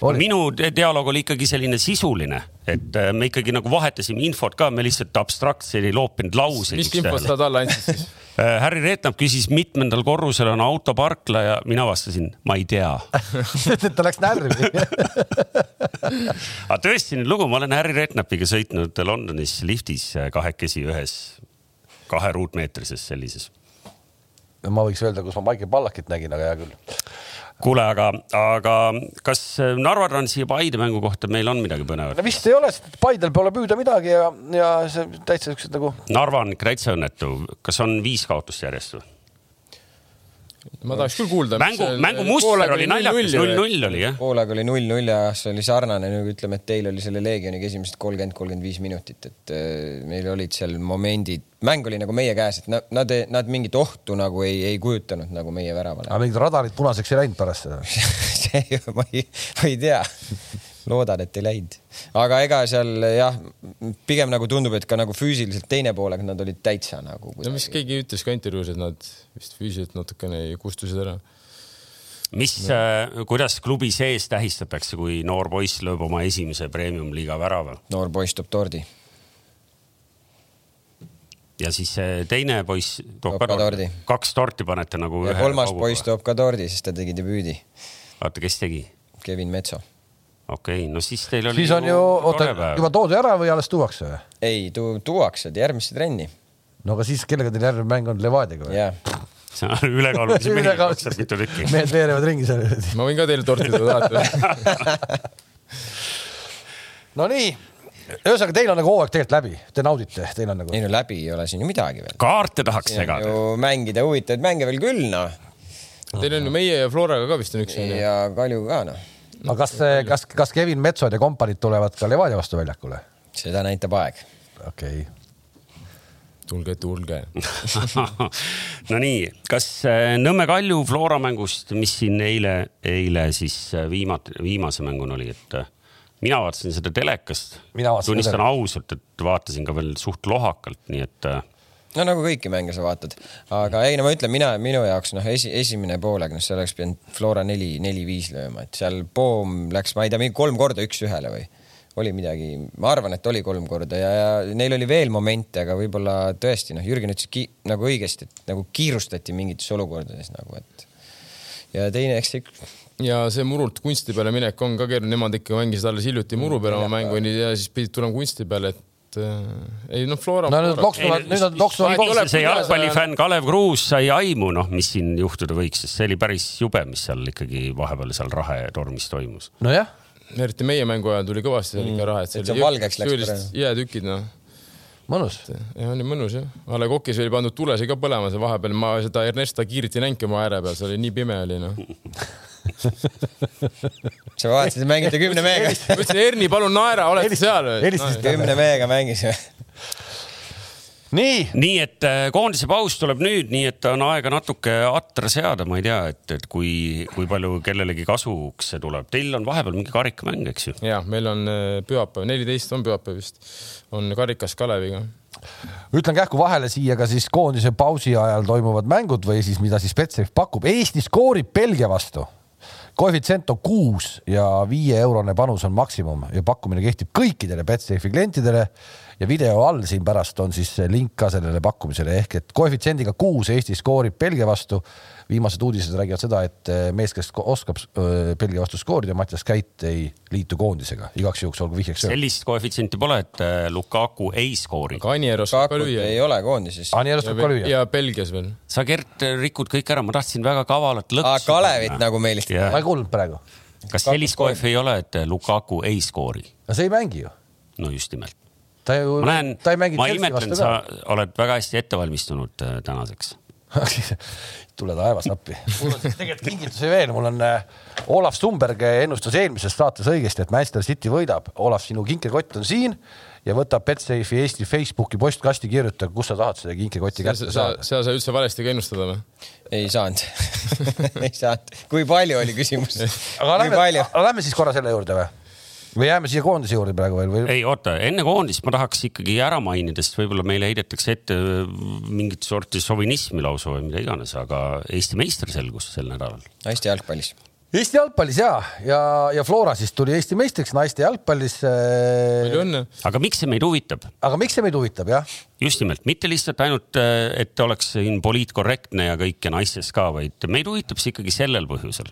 Oli. minu dialoog oli ikkagi selline sisuline, et äh, me ikkagi nagu vahetasime infot ka, me lihtsalt abstraktselt ei loopinud lauseid. mis infot sa talle andsid siis? Harry Reetnap küsis, mitmendal korrusel on autoparkla ja mina vastasin, ma ei tea. et ta läks närvi. aga tõesti nüüd lugu, ma olen Harry Reetnapiga sõitnud Londonis liftis äh, kahekesi ühes kahe ruutmeetrises sellises. ma võiks öelda, kus ma Maicel Pallakit nägin, aga hea küll. kuule, aga, aga kas äh, Narva Transi ja Paide mängu kohta meil on midagi põnevat no? vist ei ole, sest Paidel pole püüda midagi ja, ja see täitsa siuksed nagu Narva on ikka täitsa õnnetu, kas on viis kaotust järjest või? Ma tahaks küll kuulda. mängu, mängu muster oli naljakas, null-null oli jah. poolaga oli null-null ja see oli sarnane, nagu ütleme, et teil oli selle Leegioniga esimesed kolmkümmend, kolmkümmend viis minutit, et äh, meil olid seal momendid, mäng oli nagu meie käes, et nad, nad, nad mingit ohtu nagu ei, ei kujutanud nagu meie väravale. aga mingid radarid punaseks ei läinud pärast seda. see ma ei, ma ei tea. loodan, et ei läinud, aga ega seal jah, pigem nagu tundub, et ka nagu füüsiliselt teine poolega nad olid täitsa nagu. no mis keegi ütles ka intervjuus, et nad vist füüsiliselt natukene kustusid ära. mis äh,, kuidas klubi sees tähistatakse, kui noor poiss lööb oma esimese premium-liiga värava noor poiss toob tordi. ja siis see teine poiss toob Toob ka tordi. kaks torti panete nagu. ja kolmas poiss. toob ka tordi, sest ta tegi debüüdi. oota, kes tegi? Kevin Metso. Okei okay,, no siis teil oli. siis on ju, oota, juba toodi ära või alles tuuakse või? ei tu,, tuuakse järgmisse trenni. no aga siis kellega teil järgmine mäng on Levadiaga või? jah, see on ülekaalulisi mehi kakskümmend mitu tükki. mehed veerevad ringi seal. ma võin ka teile torti tuua, tahate? Nonii, ühesõnaga teil on nagu hooaeg tegelikult läbi, te naudite, teil on nagu ei no läbi ei ole siin ju midagi veel. kaarte tahaks segada. ju mängida huvitavaid mänge veel küll noh Teil on ju meie ja Floraga ka vist on üks ja Kalju ka noh, aga kas, kas, kas Kevin Metsod ja kompaniid tulevad ka Levadia vastu väljakule? seda näitab aeg. okei okay., tulge, tulge. Nonii, kas äh, Nõmme Kalju Flora mängust, mis siin eile, eile siis äh, viimati, viimase mänguna oli, et äh, mina vaatasin seda telekast. Tunnistan ausalt, et vaatasin ka veel suht lohakalt, nii et no nagu kõiki mänge sa vaatad, aga ei no ma ütlen, mina, minu jaoks noh, esi, esimene poolega, noh, seal oleks pidanud Flora neli, neli-viis lööma, et seal Poom läks, ma ei tea, mingi kolm korda üks-ühele või? Oli midagi, ma arvan, et oli kolm korda ja, ja neil oli veel momente, aga võib-olla tõesti noh, Jürgen ütles ki, nagu õigesti, et nagu kiirustati mingites olukordades nagu, et ja teine, eks see ja see murult kunsti peale minek on ka keeruline, nemad ikka mängisid alles hiljuti muru peale oma mängu ja siis pidid tulema kunsti peale, et et äh, ei noh, Flora. no nüüd loksuvad, nüüd on loksuvad. see jalgpallifänn Kalev Kruus sai aimu, noh, mis siin juhtuda võiks, sest see oli päris jube, mis seal ikkagi vahepeal seal rahetormis toimus. nojah. eriti meie mängu ajal tuli kõvasti seal ikka raha, et see valgeks läks. jäätükid noh mõnus. oli mõnus jah. A Le Coq'is oli pandud tulesid ka põlema, see vahepeal ma seda Ernesta Kiiriti näinki oma ääre peal, see oli nii pime oli noh sa vaatasid, mängite kümne mehega. ma ütlesin, Erni, palun naera, oled seal või? kümne mehega mängisime nii, nii et äh, koondise paus tuleb nüüd, nii et on aega natuke atra seada, ma ei tea, et, et kui, kui palju kellelegi kasuks see tuleb. Teil on vahepeal mingi karikamäng, eks ju? ja meil on äh, pühapäev, neliteist on pühapäev vist, on karikas Kaleviga ütlen kähku vahele siia ka siis koondise pausi ajal toimuvad mängud või siis mida siis Betsafe pakub. Eesti skoorib Belgia vastu koefitsient on kuus ja viieeurone panus on maksimum ja pakkumine kehtib kõikidele Betsafe'i klientidele ja video all siin pärast on siis link ka sellele pakkumisele ehk et koefitsiendiga kuus Eesti skoorib Belgia vastu. Viimased uudised räägivad seda, et eh, mees, kes oskab eh, Belgia vastu skoorida, Mattias Käit ei liitu koondisega, igaks juhuks olgu vihjeks. sellist koefitsienti pole, et eh, Lukaku ei skoori. aga Anieros saab ka lüüa. ei ole koondises. Anieros saab ka lüüa. ja Belgias veel. sa, Gert, rikud kõik ära, ma tahtsin väga kavalat lõksu. Kalevit nagu meelistada yeah.. ma ei kuulnud praegu. kas sellist koefi ei ole, et Lukaku ei skoori? no see ei mängi ju. no just nimelt ta ju, ma näen, ma imetlen, sa oled väga hästi ette valmistunud tänaseks tule taevas appi. mul on tegelikult kingitusi veel, mul on äh, Olav Stumberg ennustas eelmises saates õigesti, et Manchester City võidab. Olav, sinu kinkekott on siin ja võta Betsafe'i Eesti Facebooki postkasti, kirjuta, kus sa tahad seda kinkekoti kätte saada. sa sai üldse valesti ka ennustada või? ei saanud ei saanud. kui palju oli küsimus? aga lähme, lähme siis korra selle juurde või? Või jääme siia koondise juurde praegu veel või? ei oota, enne koondist ma tahaks ikkagi ära mainida, sest võib-olla meile heidetakse ette mingit sorti šovinismi lausa või mida iganes, aga Eesti meister selgus sel nädalal. naiste jalgpallis. Eesti jalgpallis ja, ja, ja Flora siis tuli Eesti meistriks naiste jalgpallis. Äh, palju õnne. aga miks see meid huvitab? aga miks see meid huvitab, jah? just nimelt, mitte lihtsalt ainult, äh, et oleks siin poliitkorrektne ja kõik ja naistes ka, vaid meid huvitab see ikkagi sellel põhjusel,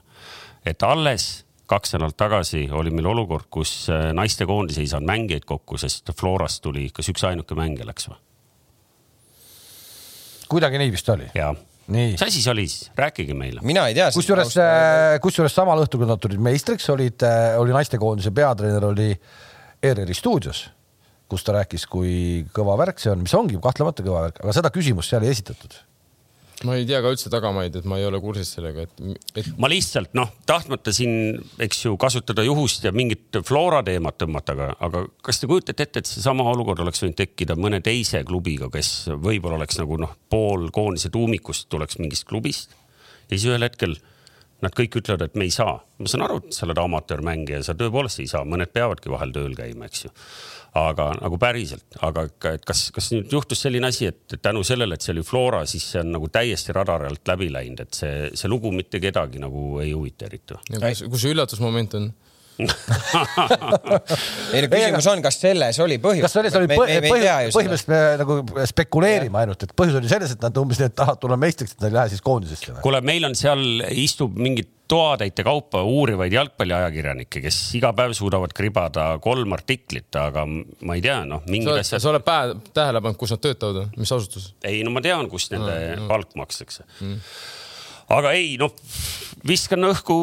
et alles kaks nädalat tagasi oli meil olukord, kus äh, naistekoondis ei saanud mängijaid kokku, sest Florast tuli kas üksainuke mängija läks või? kuidagi nii vist oli. jaa. mis asi see oli siis, rääkige meile. mina ei tea. kusjuures, äh, kusjuures samal õhtul, kui nad tulid meistriks, olid, äh, oli naistekoondise peatreener oli ERR-i stuudios, kus ta rääkis, kui kõva värk see on, mis ongi kahtlemata kõva värk, aga seda küsimust seal ei esitatud ma ei tea ka üldse tagamaid, et ma ei ole kursis sellega, et, et.... ma lihtsalt noh, tahtmata siin, eks ju, kasutada juhust ja mingit Flora teemat tõmmata, aga, aga kas te kujutate ette, et seesama olukord oleks võinud tekkida mõne teise klubiga, kes võib-olla oleks nagu noh, pool koondise tuumikust tuleks mingist klubist ja siis ühel hetkel nad kõik ütlevad, et me ei saa. ma saan aru, et sa oled amatöörmängija, sa tõepoolest ei saa, mõned peavadki vahel tööl käima, eks ju aga nagu päriselt, aga et kas, kas nüüd juhtus selline asi, et tänu sellele, et see oli Flora, siis see on nagu täiesti radari alt läbi läinud, et see, see lugu mitte kedagi nagu ei huvita eriti või? kus see üllatusmoment on? ei no küsimus on, kas selles oli põhjus? kas selles oli põhjus, põhimõtteliselt me nagu spekuleerime ainult, et põhjus oli selles, et nad umbes et tahavad tulla meistriks, et nad ei lähe siis koondisesse või? kuule, meil on seal, istub mingid toatäite kaupa uurivaid jalgpalliajakirjanikke, kes iga päev suudavad kribada kolm artiklit, aga ma ei tea, noh, mingid asjad. sa oled päev tähele pannud, kus nad töötavad või, mis asutus? ei, no ma tean, kust nende no, no. palk makstakse mm. aga ei, noh, viskan õhku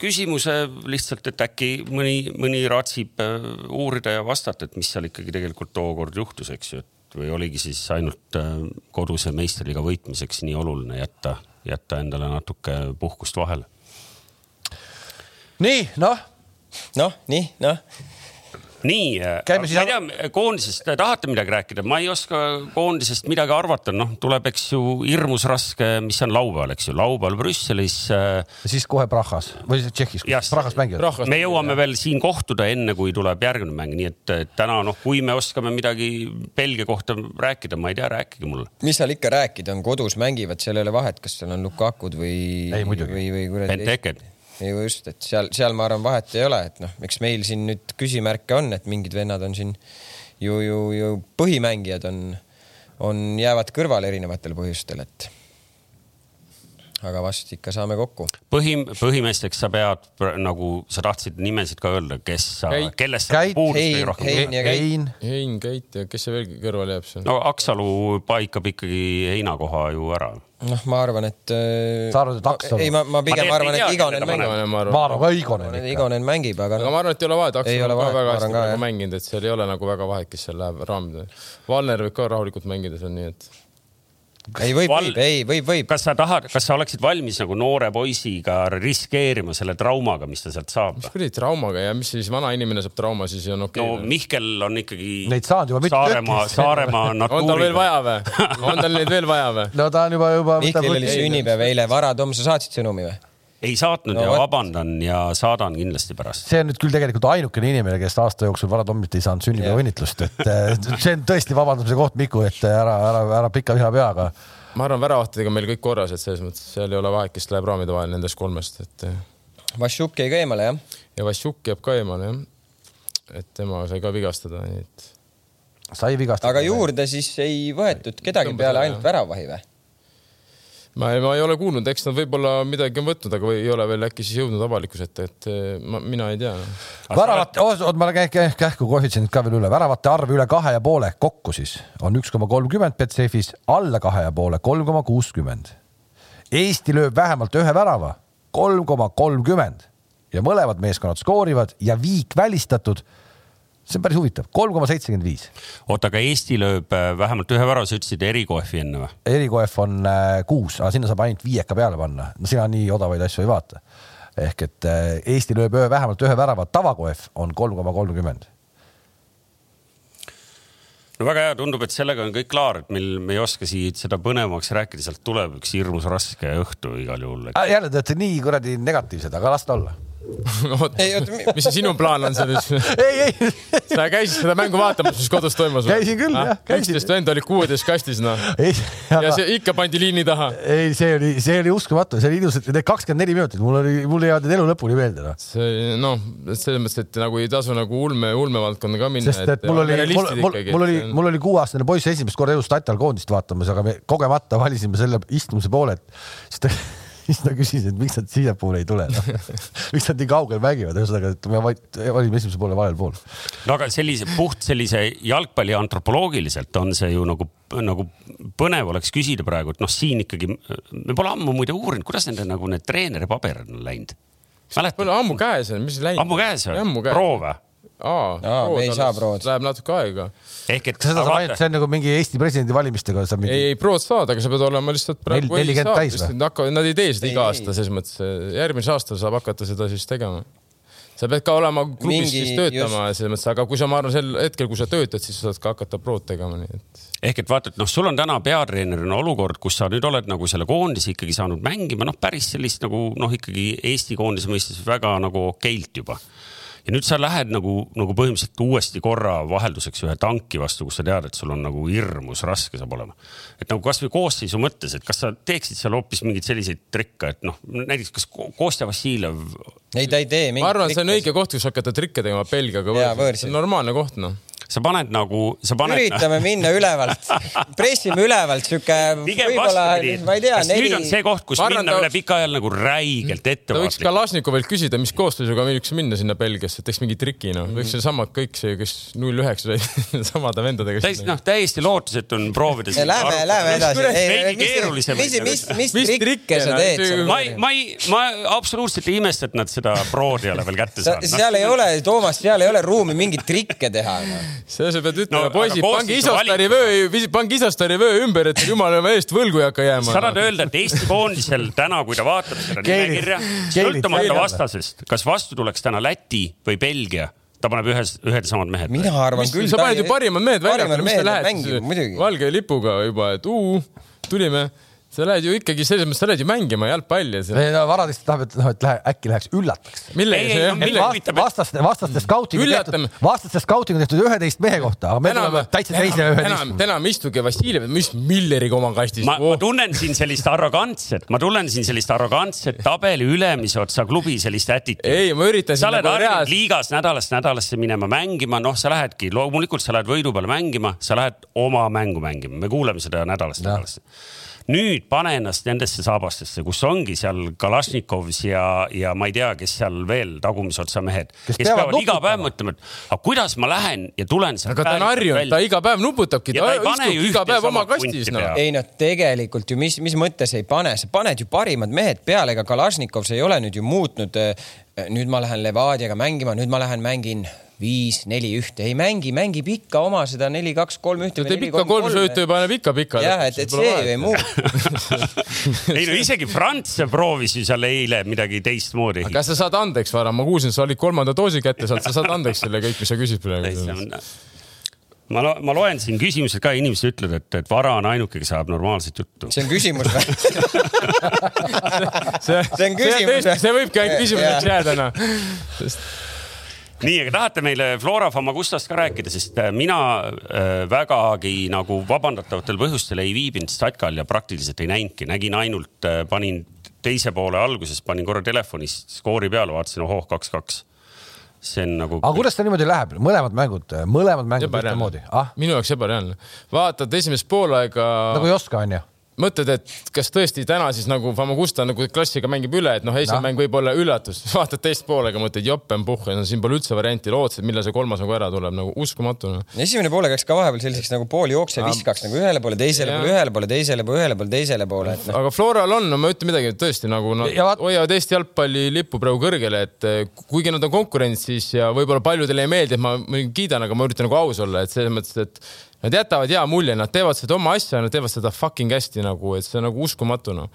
küsimuse lihtsalt, et äkki mõni, mõni raatsib äh, uurida ja vastata, et mis seal ikkagi tegelikult tookord juhtus, eks ju, et või oligi siis ainult äh, koduse meistriliiga võitmiseks nii oluline jätta, jätta endale natuke puhkust vahele nii, noh. noh, nii, noh nii, ma ei tea, koondisest tahate midagi rääkida, ma ei oska koondisest midagi arvata, noh, tuleb, eks ju, hirmus raske, mis on laupäeval, eks ju, laupäeval Brüsselis äh.... siis kohe Prahas või Tšehhis, Prahas mängivad. me jõuame veel siin kohtuda, enne kui tuleb järgmine mäng, nii et täna noh, kui me oskame midagi Belgia kohta rääkida, ma ei tea, rääkige mulle. mis seal ikka rääkida on, kodus mängivad, seal ei ole vahet, kas seal on Lukakud või. või, või kuradi. Benteked ju just, et seal, seal ma arvan, vahet ei ole, et noh, eks meil siin nüüd küsimärke on, et mingid vennad on siin ju, ju, ju põhimängijad on, on, jäävad kõrvale erinevatel põhjustel, et. Aga vast ikka saame kokku. põhim, põhimeesteks sa pead nagu sa tahtsid nimesid ka öelda, kes sa kellest sa puudust Hein, kõige rohkem Hein ja Keit. Hein, Hein, Keit ja kes see veel kõrvale jääb seal? no Aksalu paikab ikkagi heinakoha ju ära. noh, ma arvan, et. Sa arvad, et Aksalu- ei, ma, ma pigem Ma arvan, et Igonen mängib. ma arvan. ka Igonen. Igonen mängib, aga aga noh, ma arvan, et ei ole vahet, ole on ka väga hästi mänginud, et seal ei ole nagu väga vahet, kes seal läheb raamidele. Valner võib ka rahulikult mängida seal, nii et ei võib, Val- võib, ei võib, võib. kas sa tahad, kas sa oleksid valmis nagu noore poisiga riskeerima selle traumaga, mis ta sealt saab? mis kuradi traumaga ja mis siis vana inimene saab trauma, siis on okei no okay,. Mihkel on ikkagi Neid saanud juba mitu Saaremaa. Saaremaa on tal veel natuuriga. vaja või? on tal neid veel vaja või? no ta on juba, juba. Mihklil oli sünnipäev eile, Vara Tom, sa saatsid sõnumi või? Ei saatnud No ja vot. vabandan ja saadan kindlasti pärast. see on nüüd küll tegelikult ainukene inimene, kes aasta jooksul Vara Tommit ei saanud sünnipäevaõnnitlust, et eh, see on tõesti vabandamise koht, Miku, et ära, ära, ära pika viha pea, aga ma arvan, väravatega meil kõik korras, et selles mõttes seal ei ole vahet, kes läheb raamide vahel nendest kolmest, et Vašjuk jäi ka eemale, jah? ja Vassiuk jääb ka eemale jah. et tema sai ka vigastada, nii et sai vigastada. aga juurde siis ei võetud kedagi Tõmbas peale ainult väravahi või? Ma ei, ma ei ole kuulnud, eks nad võib-olla midagi on võtnud, aga või ei ole veel äkki siis jõudnud avalikkuse ette, et eh, ma, mina ei tea no.. väravate, oot, ma käin käh, kähku koefitsiendid ka veel üle, väravate arv üle kahe ja poole kokku siis on üks koma kolmkümmend Betsafe'is, alla kahe ja poole kolm koma kuuskümmend. Eesti lööb vähemalt ühe värava, kolm koma kolmkümmend ja mõlemad meeskonnad skoorivad ja viik välistatud. See on päris huvitav, kolm koma seitsekümmend viis. oota, aga Eesti lööb äh, vähemalt ühe värava, sa ütlesid erikoefi enne või? erikoef on äh, kuus, aga sinna saab ainult viieka peale panna, no sina nii odavaid asju ei vaata. ehk et äh, Eesti lööb ühe, vähemalt ühe värava, tavakoef on kolm koma kolmkümmend. no väga hea, tundub, et sellega on kõik klaar, et meil, me ei oska siit seda põnevamaks rääkida, sealt tuleb üks hirmus raske õhtu igal juhul. jälle te olete nii kuradi negatiivsed, aga las ta olla. Mi- mis see sinu plaan on selles? ei, ei, sa käisid seda mängu vaatamas, mis kodus toimus? Käisin küll, jah, käisin. üksteist venda oli kuueteist kastis, noh. ei, ja see ikka pandi liini taha. ei, see oli, see oli uskumatu, see oli ilus, et need kakskümmend neli minutit, mul oli, mul jäävad need elu lõpuni meelde, noh. see noh, selles mõttes, et nagu ei tasu nagu ulme, ulmevaldkonda ka minna. sest et mul oli, mul, mul, mul oli, mul oli kuueaastane poiss esimest korda elus Tatal koondist vaatamas, aga me kogemata valisime selle istumise poole, et siis ta, siis ta küsis, et miks nad siiapoole ei tule no. miks nad nii kaugel mängivad, ühesõnaga, et me vaid- valime esimese poole valel pool. no aga sellise puht sellise jalgpalli antropoloogiliselt on see ju nagu, nagu põnev oleks küsida praegu, et noh, siin ikkagi me pole ammu muide uurinud, kuidas nende nagu need treeneri paberid on läinud. mäletad, on ammu käes mis läinud? ammu käes või proove? Aa Aa, me ei saa prood. Läheb natuke aega. ehk et seda saab ainult, see on nagu mingi Eesti presidendivalimistega saab mingi ei, ei prood saad, aga sa pead olema lihtsalt praegu Nel- 40 täis või? või? Nad ei tee seda iga aasta, selles mõttes, järgmisel aastal saab hakata seda siis tegema. sa pead ka olema klubis Mingi- siis töötama selles mõttes, aga kui sa, ma arvan, sel hetkel, kui sa töötad, siis sa saad ka hakata prood tegema, nii et. ehk et vaata, et noh, sul on täna peatreenerina olukord, kus sa nüüd oled nagu selle koondise ikkagi saanud mängima, noh, päris sellist nagu noh, ikkagi Eesti koondise mõistes väga nagu okeilt juba. Ja nüüd sa lähed nagu, nagu põhimõtteliselt uuesti korra vahelduseks ühe tanki vastu, kus sa tead, et sul on nagu hirmus raske saab olema. et nagu kasvõi koosseisu mõttes, et kas sa teeksid seal hoopis mingeid selliseid trikke, et noh, näiteks kas Ko- Kostja Vassiljev ei, ta ei tee. ma arvan, et see on õige koht, kus hakata trikke tegema Belgiaga normaalne koht, noh. Sa paned nagu, sa paned. üritame minna ülevalt, pressime ülevalt, sihuke pigem vastupidi, kas nüüd on neli see koht, kus Ma arvan, minna ta- üle pika ajal nagu räigelt ta võiks ettevaatlik. Kalašnikovilt küsida, mis koosseisuga võiks minna sinna Belgiasse, teeks mingi triki, noh. võiks seesama kõik see, kes null üheksa sai samade vendadega. täiesti noh, täiesti lootusetu on proovida. Lähme, lähme edasi. mis, mis, mis Mis trikke sa no, teed ma ei, ma ei, ma absoluutselt ei imesta, et nad seda proodi ei ole veel kätte Sa- saanud. seal ei ole, Toomas, seal ei ole ruumi mingeid trikke teha. See sa pead ütlema no,, poisid, pange Isostari vöö, pange Isostari vöö ümber, et jumala eest võlgu ei hakka jääma. sa tahad öelda, et Eesti koondisel täna, kui ta vaatab seda nimekirja, sõltumata vastasest, kas vastu tuleks täna Läti või Belgia, ta paneb ühes, ühed samad mehed. mina arvan küll. sa paned ju parimad mehed välja, mis mängima, muidugi. valge lipuga juba, et uu, tulime. Sa lähed ju ikkagi selles mõttes, sa lähed ju mängima jalgpalli. ei no Varadist tahab, et noh, et lähe, äkki läheks üllataks. millega Ei, see ei, jah, vastaste, vastaste scouting on Üllatame. tehtud, vastaste scouting on tehtud üheteist mehe kohta, aga me tuleme täitsa teise enam, üheteist. enam istuge Vassiljev, mis Milleriga oma kastis. ma, ma tunnen siin sellist arrogantset, ma tunnen siin sellist arrogantset tabeli ülemise otsa klubi sellist attitude'i. ei, ma üritan sa oled nagu harjunud liigas nädalast nädalasse minema mängima, noh, sa lähedki, loomulikult sa lähed võidu peale mängima, sa lähed oma mängu mängima, me kuuleme seda nädalast nädalasse. Nüüd pane ennast nendesse saabastesse, kus ongi seal Kalašnikovs ja, ja ma ei tea, kes seal veel tagumisotsa mehed, kes, kes peavad iga päev mõtlema, et aga kuidas ma lähen ja tulen sealt. aga ta on harjunud, ta iga päev nuputabki, ta, ta istub iga päev oma kastis no.. ei noh, tegelikult ju mis, mis mõttes ei pane, sa paned ju parimad mehed peale, ega Kalašnikovs ei ole nüüd ju muutnud. nüüd ma lähen Levadiaga mängima, nüüd ma lähen mängin viis, neli, ühte, ei mängi, mängib ikka oma seda neli, kaks, kolm, ühte. teeb ikka kolm söötu ja paneb ikka pika. jah, et, et see ju ei muutu ei no isegi Franz proovis ju seal eile midagi teistmoodi. kas sa saad andeks, Vara, ma kuulsin, sa olid kolmanda doosi kätte saanud, sa saad andeks selle kõik, mis sa küsid praegu ma, lo ma loen siin küsimused ka, inimesed ütlevad, et, et Vara on ainuke, kes ajab normaalset juttu. see on küsimus või see, see on küsimus. see võibki ainult küsimuseks jääda, noh. nii, aga tahate meile Flora Famagustast ka rääkida, sest äh, mina äh, vägagi nagu vabandatavatel põhjustel ei viibinud Statkal ja praktiliselt ei näinudki, nägin ainult, äh, panin teise poole alguses, panin korra telefonis skoori peale, vaatasin, ohoh, kaks-kaks see on nagu. aga kuidas ta niimoodi läheb, mõlemad mängud, mõlemad mängud ühtemoodi ah?? minu jaoks ebareaalne. vaatad esimest poolaega. nagu ei oska, onju mõtled, et kas tõesti täna siis nagu Famagusta nagu klassiga mängib üle, et noh, esimene no. mäng võib olla üllatus, vaatad teist poolega, mõtled joppen-puhh, no siin pole üldse varianti, lootsid, millal see kolmas nagu ära tuleb, nagu uskumatu no.. esimene poolega läks ka vahepeal selliseks nagu pooljookse viskaks nagu ühele poole, teisele poole, ühele poole, teisele poole, ühele poole, teisele poole, et noh. aga Floral on, no ma ütlen midagi, tõesti nagu nad no, hoiavad Eesti jalgpalli lippu praegu kõrgele, et eh, kuigi nad on konkurentsis ja võib-olla paljudele ei meeldi, et ma kiidan, aga ma üritan nagu aus olla, et selles mõttes, et Nad jätavad hea mulje, nad teevad seda oma asja, nad teevad seda fucking hästi nagu, et see on nagu uskumatu noh.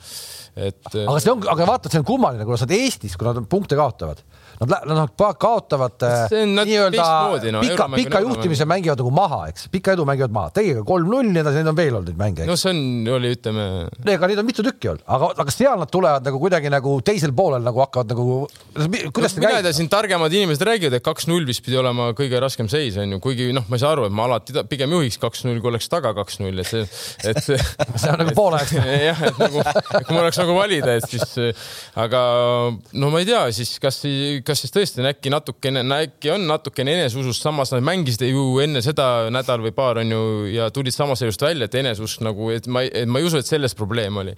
et. aga see on, aga vaata, see on kummaline, kui nad Eestis, kui nad punkte kaotavad Nad, nad kaotavad äh, nii-öelda no, pika, pika juhtimise enam. mängivad nagu maha, eks, pika edu mängivad maha, tegige kolm-null, nii edasi, neid on veel olnud neid mänge. no see on, oli, ütleme. ega neid on mitu tükki olnud, aga, aga seal nad tulevad nagu kuidagi nagu teisel poolel nagu hakkavad nagu. kuidas no, ei tea, siin targemad inimesed räägivad, et kaks-null vist pidi olema kõige raskem seis, on ju, kuigi noh, ma ei saa aru, et ma alati pigem juhiks kaks-null, kui oleks taga kaks-null, et see, et see see on nagu poolajaks jah, et nagu, kui mul oleks nagu valida, et siis, aga no ma ei tea, siis kas, kas siis tõesti on äkki natukene, äkki on natukene eneseusust, samas nad mängisid ju enne seda nädal või paar on ju ja tulid samast elust välja, et eneseusk nagu, et ma, et ma ei usu, et selles probleem oli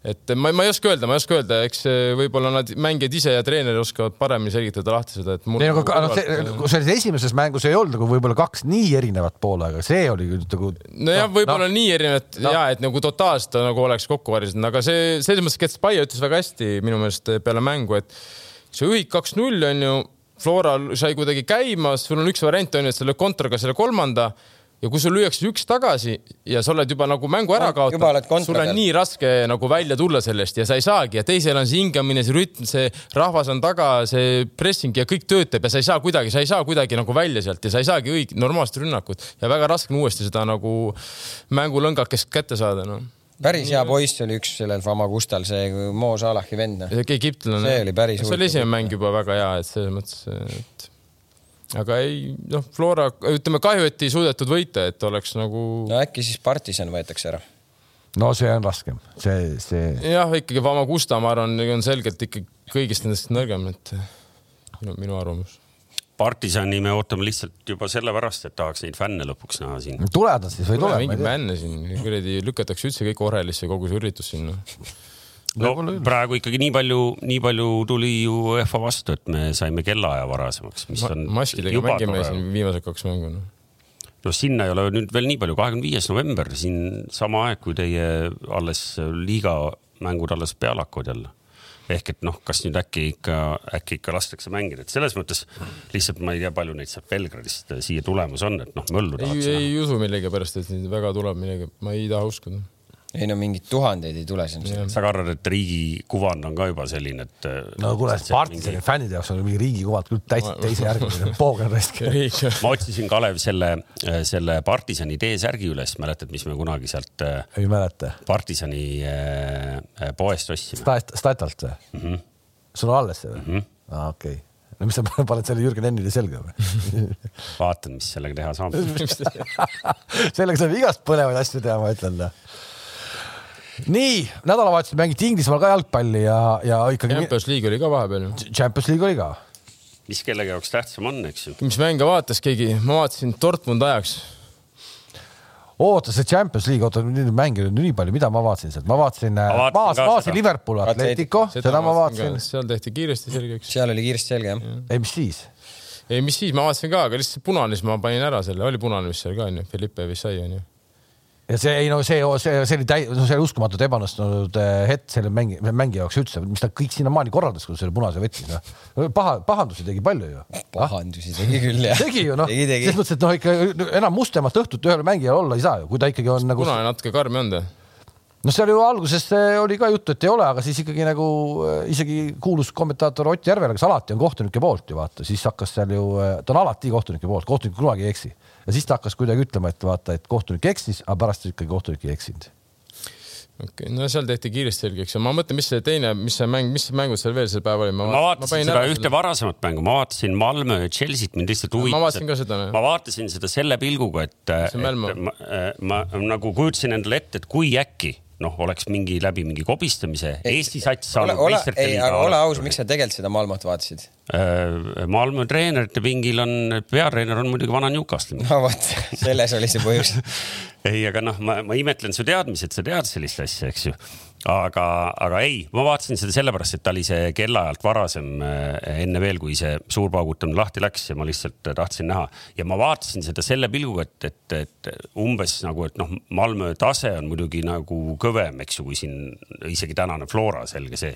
et ma, ma ei oska öelda, ma ei oska öelda, eks võib-olla nad mängijad ise ja treener oskavad paremini selgitada lahti seda, et ei, aga noh, selles esimeses mängus ei olnud nagu võib-olla kaks nii erinevat poole, aga see oli nagu. nojah no,, võib-olla no, nii erinevat no. ja et nagu totaalselt nagu oleks kokku varisenud, aga see selles mõttes, et Spaia ütles väga hästi minu meelest peale mängu, et sa juhid kaks-null on ju, Flora sai kuidagi käima, sul on üks variant on ju, et sa lööd kontraga selle kolmanda ja kui sul lüüakse üks tagasi ja sa oled juba nagu mängu ära kaotanud, sul on nii raske nagu välja tulla sellest ja sa ei saagi ja teisel on see hingamine, see rütm, see rahvas on taga, see pressing ja kõik töötab ja sa ei saa kuidagi, sa ei saa kuidagi nagu välja sealt ja sa ei saagi õig-, normaalset rünnakut ja väga raske on uuesti seda nagu mängulõngakest kätte saada, noh päris hea poiss oli üks sellel Famagustal, see Mo Salahi vend. see egiptlane. see oli päris. see oli esimene mäng juba väga hea, et selles mõttes, et aga ei noh, Flora, ütleme kahju, et ei suudetud võita, et oleks nagu. no äkki siis partisan võetakse ära. no see on raskem, see, see. jah, ikkagi Famagusta, ma arvan, on selgelt ikka kõigist nendest nõrgem, et minu, minu arvamus partisani me ootame lihtsalt juba sellepärast, et tahaks neid fänne lõpuks näha siin. tulevad nad siis või tulevad? mingeid fänne siin, kuradi lükatakse üldse kõik orelisse, kogu see üritus sinna. no praegu ikkagi nii palju, nii palju tuli ju UEFA vastu, et me saime kellaaja varasemaks, mis on Ma. maskidega mängime siin viimased kaks mängu no no sinna ei ole nüüd veel nii palju, kahekümne viies november, siin sama aeg, kui teie alles liiga mängud alles peale hakkavad jälle ehk et noh, kas nüüd äkki ikka, äkki ikka lastakse mängida, et selles mõttes lihtsalt ma ei tea, palju neid sealt Belgradist siia tulemas on, et noh, möllu tahaks näha. ei usu millegipärast, et neid väga tuleb millegi, ma ei taha uskuda ei no mingeid tuhandeid ei tule siin. sa ka arvad, et riigi kuvand on ka juba selline, et. no kuule, partisani mingi... fännide jaoks on mingi riigi kuvand küll täitsa teise järgi, poogen raisk. ma otsisin, Kalev, selle, selle partisani T-särgi üles, mäletad, mis me kunagi sealt. ei mäleta. partisani äh, poest ostsime Stat,. Statalt või mm -hmm.? sul on alles see või mm? -hmm. aa, okei okay no mis sa paned selle Jürgen Ennile selga või vaatan, mis sellega teha saab sellega saab igast põnevaid asju teha, ma ütlen nii, nädalavahetusel mängiti Inglismaal ka jalgpalli ja, ja ikkagi. Champions League oli ka vahepeal ju. Champions League oli ka. mis kellegi jaoks tähtsam on, eks ju. mis mänge vaatas keegi, ma vaatasin Dortmund ajaks oota see Champions League, oota nüüd mänge on nii palju, mida ma vaatasin sealt, ma vaatasin, Ma vaatasin ma ka vaatasin seda. Liverpool Atletico, seda ma vaatasin. seal tehti kiiresti selgeks. seal oli kiiresti selge jah. ei, mis siis? ei, mis siis, ma vaatasin ka, aga lihtsalt punane, siis ma panin ära selle, oli punane vist seal ka onju, Felipe Vissai onju. Ja see ei no see, see, see oli täi-, no see oli uskumatult ebaõnnestunud eh, hetk selle mängi, mängija jaoks üldse, mis ta kõik sinnamaani korraldas, kui ta selle punase võttis, noh. paha, pahandusi tegi palju ju. pahandusi tegi küll jah. tegi ju noh, selles. mõttes, et noh, ikka enam mustemat õhtut ühele mängijale olla ei saa ju, kui ta ikkagi on nagu. punane natuke karm ei olnud või? No seal ju alguses eh, oli ka juttu, et ei ole, aga siis ikkagi nagu eh, isegi kuulus kommentaator Ott Järvela, kes alati on kohtunike poolt ju vaata, siis hakkas seal ju, ta on alati kohtunike poolt, kohtunik kunagi ei eksi. ja siis ta hakkas kuidagi ütlema, et vaata, et kohtunik eksis, aga pärast ikkagi kohtunik ei eksinud. okei okay., no seal tehti kiiresti selgeks ja ma mõtlen, mis see teine, mis see mäng, mis mängud seal veel sel päeval oli? ma vaatasin seda ühte varasemat mängu, ma vaatasin Malmö ja Chelsea't, mind lihtsalt ma huvitas. vaatasin ka seda. ma vaatasin seda selle pilguga, et, et ma, ma, ma nagu kujutasin endale ette, et kui äkki noh, oleks mingi läbi mingi kobistamise Eesti sats saanud meistrite ei, liiga ole aus, miks sa tegelikult seda Malmot vaatasid? Äh, Malmö treenerite pingil on, peatreener on muidugi vana Newcastle'i no vot, selles oli see põhjus. ei, aga noh, ma, ma imetlen su teadmisi, et sa tead sellist asja, eks ju. aga, aga ei, ma vaatasin seda sellepärast, et ta oli see kellaajalt varasem äh, enne veel, kui see suur paugutamine lahti läks ja ma lihtsalt tahtsin näha. Ja ma vaatasin seda selle pilguga, et, et, et umbes nagu, et noh, Malmö tase on muidugi nagu kõvem, eks ju, kui siin isegi tänane Flora, selge see.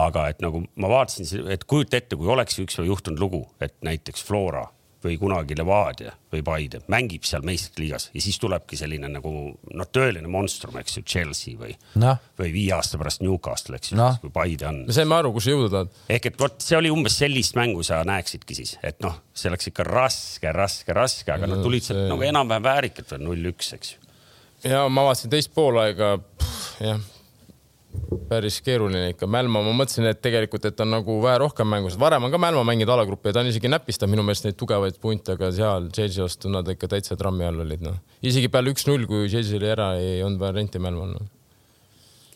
Aga et nagu ma vaatasin, et kujuta ette, kui oleks ükspäev juhtunud lugu, et näiteks Flora või kunagi Levadia või Paide mängib seal meistrite liigas ja siis tulebki selline nagu noh, tõeline monstrum, eks ju, Chelsea või noh, või viie aasta pärast Newcastle, eks ju Noh. kui Paide on me. saime aru, kus sa jõuda tahad. ehk et vot see oli umbes sellist mängu sa näeksidki siis, et noh, see oleks ikka raske, raske, raske, aga nad tulid sealt see- nagu enam-vähem väärikalt veel null-üks, eks ju. ja ma vaatasin teist poolaega, jah, päris keeruline ikka. Mälma, ma mõtlesin, et tegelikult, et on nagu vähe rohkem mängus, varem on ka Mälma mänginud alagruppe ja ta on isegi näpistanud minu meelest neid tugevaid punte, aga seal Chelsea vastu nad ikka täitsa trammi all olid, noh. isegi peale üks-null, kui Chelsea oli ära, ei olnud varianti Mälmal no..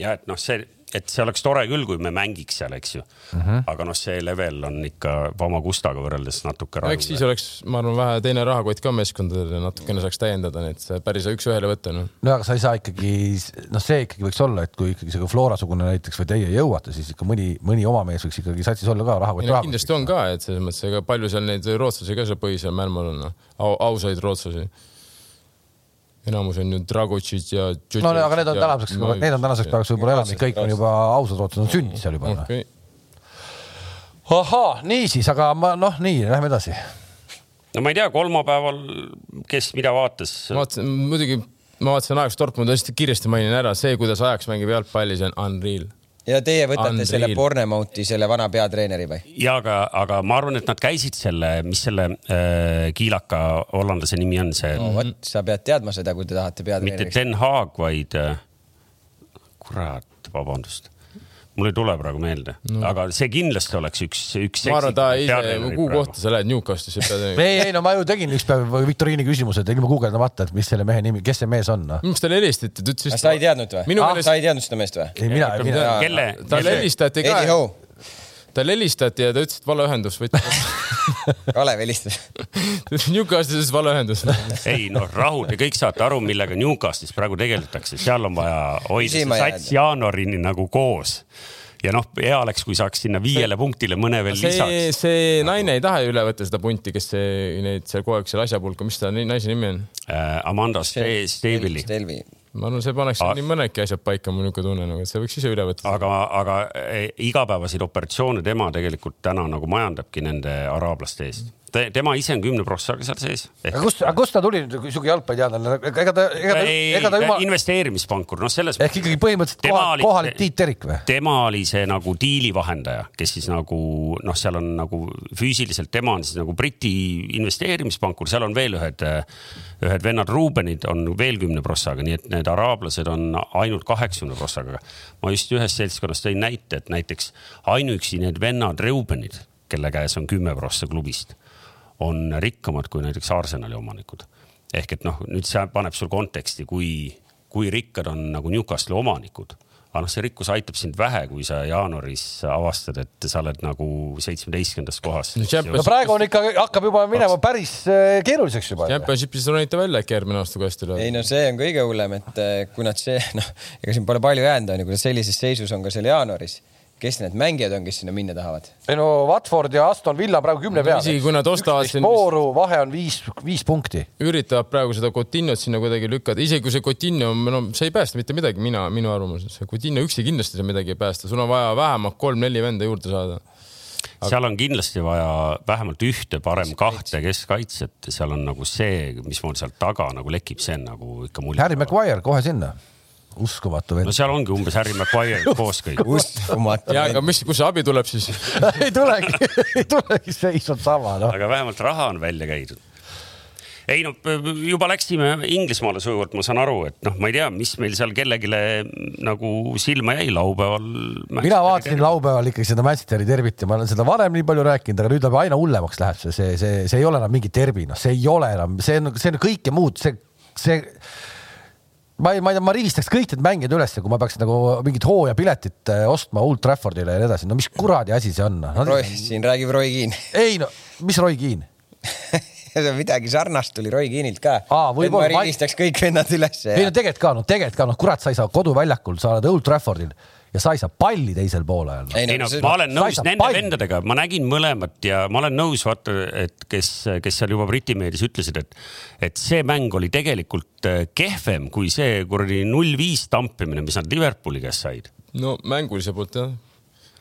ja et noh, see, et see oleks tore küll, kui me mängiks seal, eks ju mm. -hmm. aga noh, see level on ikka Vamagustaga võrreldes natuke no eks siis oleks, ma arvan, vähe teine rahakott ka meeskondadele natukene saaks täiendada, nii et see päris üks-ühele võtta, noh. no aga sa ei saa ikkagi, noh, see ikkagi võiks olla, et kui ikkagi see Flora-sugune näiteks või teie jõuate, siis ikka mõni, mõni oma mees võiks ikkagi satsis olla ka rahakott no kindlasti on ka, et selles mõttes, ega palju seal neid rootslasi ka seal põhisel Mälmal on, noh, ausaid rootslasi. Enamus on ju Dragotšid ja. no aga need on tänaseks, need on tänaseks päevaks võib-olla enamik, kõik on juba ausad rootlased, on sündinud seal juba. okay.. ahaa, niisiis, aga ma noh, nii lähme edasi. no ma ei tea, kolmapäeval, kes mida vaatas. vaatasin, muidugi ma vaatasin Ajax Dortmund hästi kiiresti mainin ära, see, kuidas Ajax mängib jalgpalli, see on unreal. Ja teie võtate Unreal. selle Bornemouti, selle vana peatreeneri või? ja aga, aga ma arvan, et nad käisid selle, mis selle äh, kiilaka hollandlase nimi on, see no vot, sa pead teadma seda, kui te tahate mitte peatreeneriks. Den Haag, vaid äh, kurat, vabandust, mul ei tule praegu meelde no., aga see kindlasti oleks üks, üks. ma arvan, ta ise, kuhu kohta sa lähed, Newcastle'isse pead. ei, ei no ma ju tegin üks päev viktoriini küsimused ilma guugeldamata, et mis selle mehe nimi, kes see mees on no.. minu meelest talle helistati, ta ütles sa ei teadnud või? Minu ah, meelest- sa ei teadnud seda meest või? ei mina, mina, kelle, talle helistati ka talle helistati ja ta ütles, et valeühendus, võttis Kalev helistas. Newcastle'is valeühendus. ei noh, rahu, te kõik saate aru, millega Newcastle'is praegu tegeletakse, seal on vaja hoida see sats jaanuarini nagu koos. ja noh, hea oleks, kui saaks sinna viiele punktile mõne veel see, lisaks. see naine ei taha ju üle võtta seda punti, kes see, neid seal kogu aeg seal asja pulka, mis ta naise nimi on? Äh, Amanda Ste- Stabili, Stelvi. Ma arvan, see paneks A- nii mõnedki asjad paika, mul niisugune tunne nagu, et see võiks ise üle võtta. aga, aga eh, igapäevaseid operatsioone tema tegelikult täna nagu majandabki nende araablaste eest. Tema ise on kümne prossaga seal sees. aga kust, aga kust ta tuli, sihuke jalgpalliteadlane, ega ta, ega ta, ega ta jumal, investeerimispankur, noh, selles ehk ikkagi põhimõtteliselt kohal, oli- kohalik Tiit Terik või? tema oli see nagu diili vahendaja, kes siis nagu noh, seal on nagu füüsiliselt tema on siis nagu Briti investeerimispankur, seal on veel ühed, ühed vennad Rubenid on veel kümne prossaga, nii et need araablased on ainult kaheksakümne prossaga. ma just ühest seltskonnast tõin näite, et näiteks ainuüksi need vennad Reubenid, kelle käes on kümme prossa klubist, on rikkamad kui näiteks Arsenali omanikud. ehk et noh, nüüd see paneb sul konteksti, kui, kui rikkad on nagu Newcastle'i omanikud aga noh, see rikkus aitab sind vähe, kui sa jaanuaris avastad, et sa oled nagu seitsmeteistkümnendas kohas. No Champions- no praegu on ikka, hakkab juba minema päris äh, keeruliseks juba. Championshipis ronite välja äkki järgmine aasta, kui hästi ei lööb. no see on kõige hullem, et eh, kui nad see, noh, ega siin pole palju jäänud, onju, kui nad sellises seisus on ka seal jaanuaris, kes need mängijad on, kes sinna minna tahavad? ei no Watford ja Aston Villa praegu kümne peal. isegi kui nad ostavad siin- vooru, vahe on viis, viis punkti. üritavad praegu seda Coutinhot sinna kuidagi lükata, isegi kui see Coutinho, no see ei päästa mitte midagi, mina, minu arvamus, see Coutinho üksi kindlasti seal midagi ei päästa, sul on vaja vähemalt kolm-neli venda juurde saada. seal on kindlasti vaja vähemalt ühte, parem kahte keskkaitset, seal on nagu see, mismoodi sealt taga nagu lekib, see on nagu ikka mulje. Harry Maguire kohe sinna. Uskumatu no vend. seal ongi umbes Harry Maguire koos kõik. uskumatu ja, aga mis, kust see abi tuleb siis? ei tulegi, ei tulegi, seis on sama, noh. aga vähemalt raha on välja käidud. ei no juba läksime Inglismaale sujuvalt, ma saan aru, et noh, ma ei tea, mis meil seal kellelegi nagu silma jäi laupäeval. mina vaatasin. laupäeval ikkagi seda Manchesteri derbit ja ma olen seda varem nii palju rääkinud, aga nüüd läheb aina hullemaks läheb see, see, see, see ei ole enam mingi derbi, noh, see ei ole enam, see on, see on kõike muud, see, see ma ei, ma ei tea, ma rivistaks kõik need mängijad üles, kui ma peaks nagu mingit hooajapiletit äh, ostma Old Traffordile ja nii edasi, no mis kuradi asi see on no? Roy, siin räägib Roy Keane ei no, mis Roy Keane? midagi sarnast tuli Roy Keane'ilt ka. Ma rivistaks kõik vennad ülesse ei no tegelikult ka, no tegelikult ka, noh, kurat, sa ei saa koduväljakul, sa oled Old Traffordil ja sa ei saa palli teisel poolel no.. ei ei no ma olen nõus nende palli. vendadega, ma nägin mõlemat ja ma olen nõus, vaata, et kes, kes seal juba Briti meedias ütlesid, et, et see mäng oli tegelikult äh, kehvem kui see kuradi null viis tampimine, mis nad Liverpooli käest said. no mängulise poolt jah.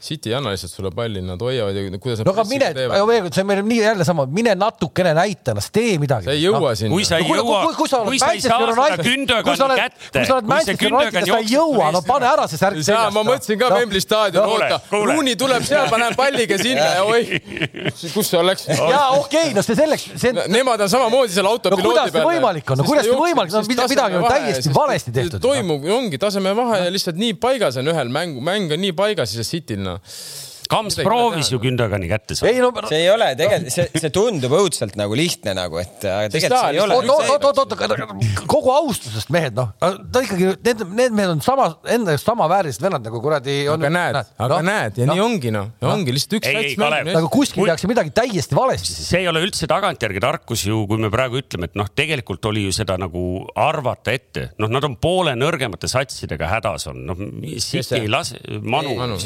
City ei anna lihtsalt sulle palli, nad hoiavad ja kuidas nad no aga mine, veel kord, see on meil nii jälle sama, mine natukene näita ennast, tee midagi. sa ei jõua sinna. kui sa ei No kui- jõua kui- kui sa, oled Manchester seda United- kündögani kui sa oled- kui sa oled Manchester United ja sa ei jõua, no pane ära see särk saa, ma mõtlesin ka Wembley staadion, oota. Rooney tuleb seal, paneb palliga sinna ja oih, kus see oleks? jaa, okei, no see selleks, see on, Nemad on samamoodi seal No autopiloodi kuidas see võimalik on? No kuidas see võimalik on? Mida- midagi on täiesti valesti tehtud. toimub, ongi tasemevahe ja lihtsalt nii paigas on ühel mäng, mäng on nii paigas ja Cityl noh. Kams proovis ju kündögani kätte saada. ei no see ei ole tegelikult, see, see tundub õudselt nagu lihtne nagu, et tegelikult see ei ole oot, oot, oot, oot, kogu austusest mehed, noh, ta ikkagi, need, need mehed on sama, enda eest samaväärilised vennad nagu kuradi on. aga näed, aga näed ja nii ongi noh, ongi lihtsalt üks sats mängib. nagu kuskil tehakse midagi täiesti valesti see ei ole üldse tagantjärgi tarkus ju, kui me praegu ütleme, et noh, tegelikult oli ju seda nagu arvata ette, noh, nad on poole nõrgemate satsidega hädas on, noh, City ei lase, Manu Manu.,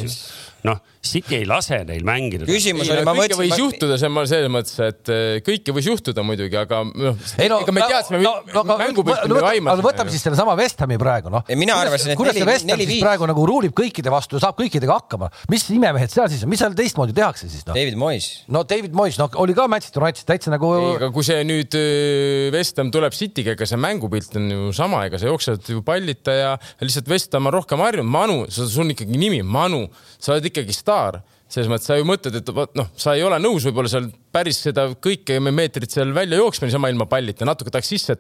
noh, City ei lase neil mängida. küsimus ei oli, ma kõike võis mõtlesin, juhtuda, see on selles mõttes, et eh, kõike võis juhtuda muidugi, aga noh, ei no, ega me teadsime no, no, no, mängupilti no, me aga aimasime. võtame siis sellesama West Hami praegu noh. Ei, mina arvasin, et kuidas see neli- West Ham siis viis. praegu nagu ruulib kõikide vastu ja saab kõikidega hakkama, mis imemehed seal siis on, mis seal teistmoodi tehakse siis noh? David Moyes. no David Moyes, noh, oli ka Manchester Unitedis täitsa nagu ei, aga kui see nüüd öö, West Ham tuleb City'ga, ega see mängupilt on ju sama, ega sa jooksed ju pallita ja lihtsalt West Ham on rohkem harjunud. Manu, sul on ikkagi nimi Manu, sa oled ikkagi staar. Selles mõttes sa ju mõtled, et vot noh, sa ei ole nõus võib-olla seal päris seda kõike meetrit seal välja jooksma niisama ilma pallita, natuke tahaks sisse,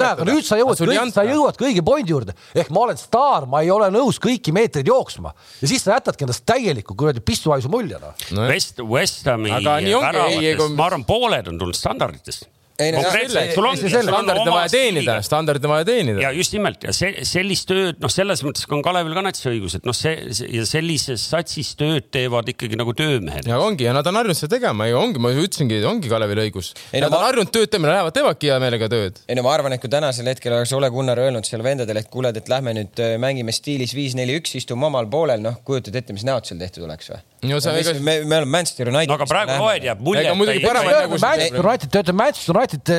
näe, aga nüüd sa jõuad, sa jõuad kõige pointi juurde. Ehk ma olen staar, ma ei ole nõus kõiki meetreid jooksma. Ja siis sa jätadki endast täieliku kuradi pissuhaisu mulje no,. West, West Hami väravatest, ma arvan, pooled on tulnud standarditest. Standardid on vaja teenida, standardid on vaja teenida ja. just nimelt ja see, sellist tööd, noh, selles mõttes on Kalevil ka näiteks õigus, et noh, see, ja sellises satsis tööd teevad ikkagi nagu töömehed. ja ongi ja nad on harjunud seda tegema ju ongi, ma ütlesingi, ongi Kalevil õigus. Nad on ma- harjunud tööd tegema, lähevad teevadki hea meelega tööd. ei no ma arvan, et kui tänasel hetkel oleks Ole Gunnar öelnud seal vendadele, et kuule, et lähme nüüd äh, mängime stiilis viis-neli-üks, istume omal poolel, noh, kujutad ette, mis näod seal tehtud oleks või? No sa- ega- me, me oleme Manchester United. no aga praegu loed jääb mulje. Töötab nägusid- Manchester United, töötab Manchester United,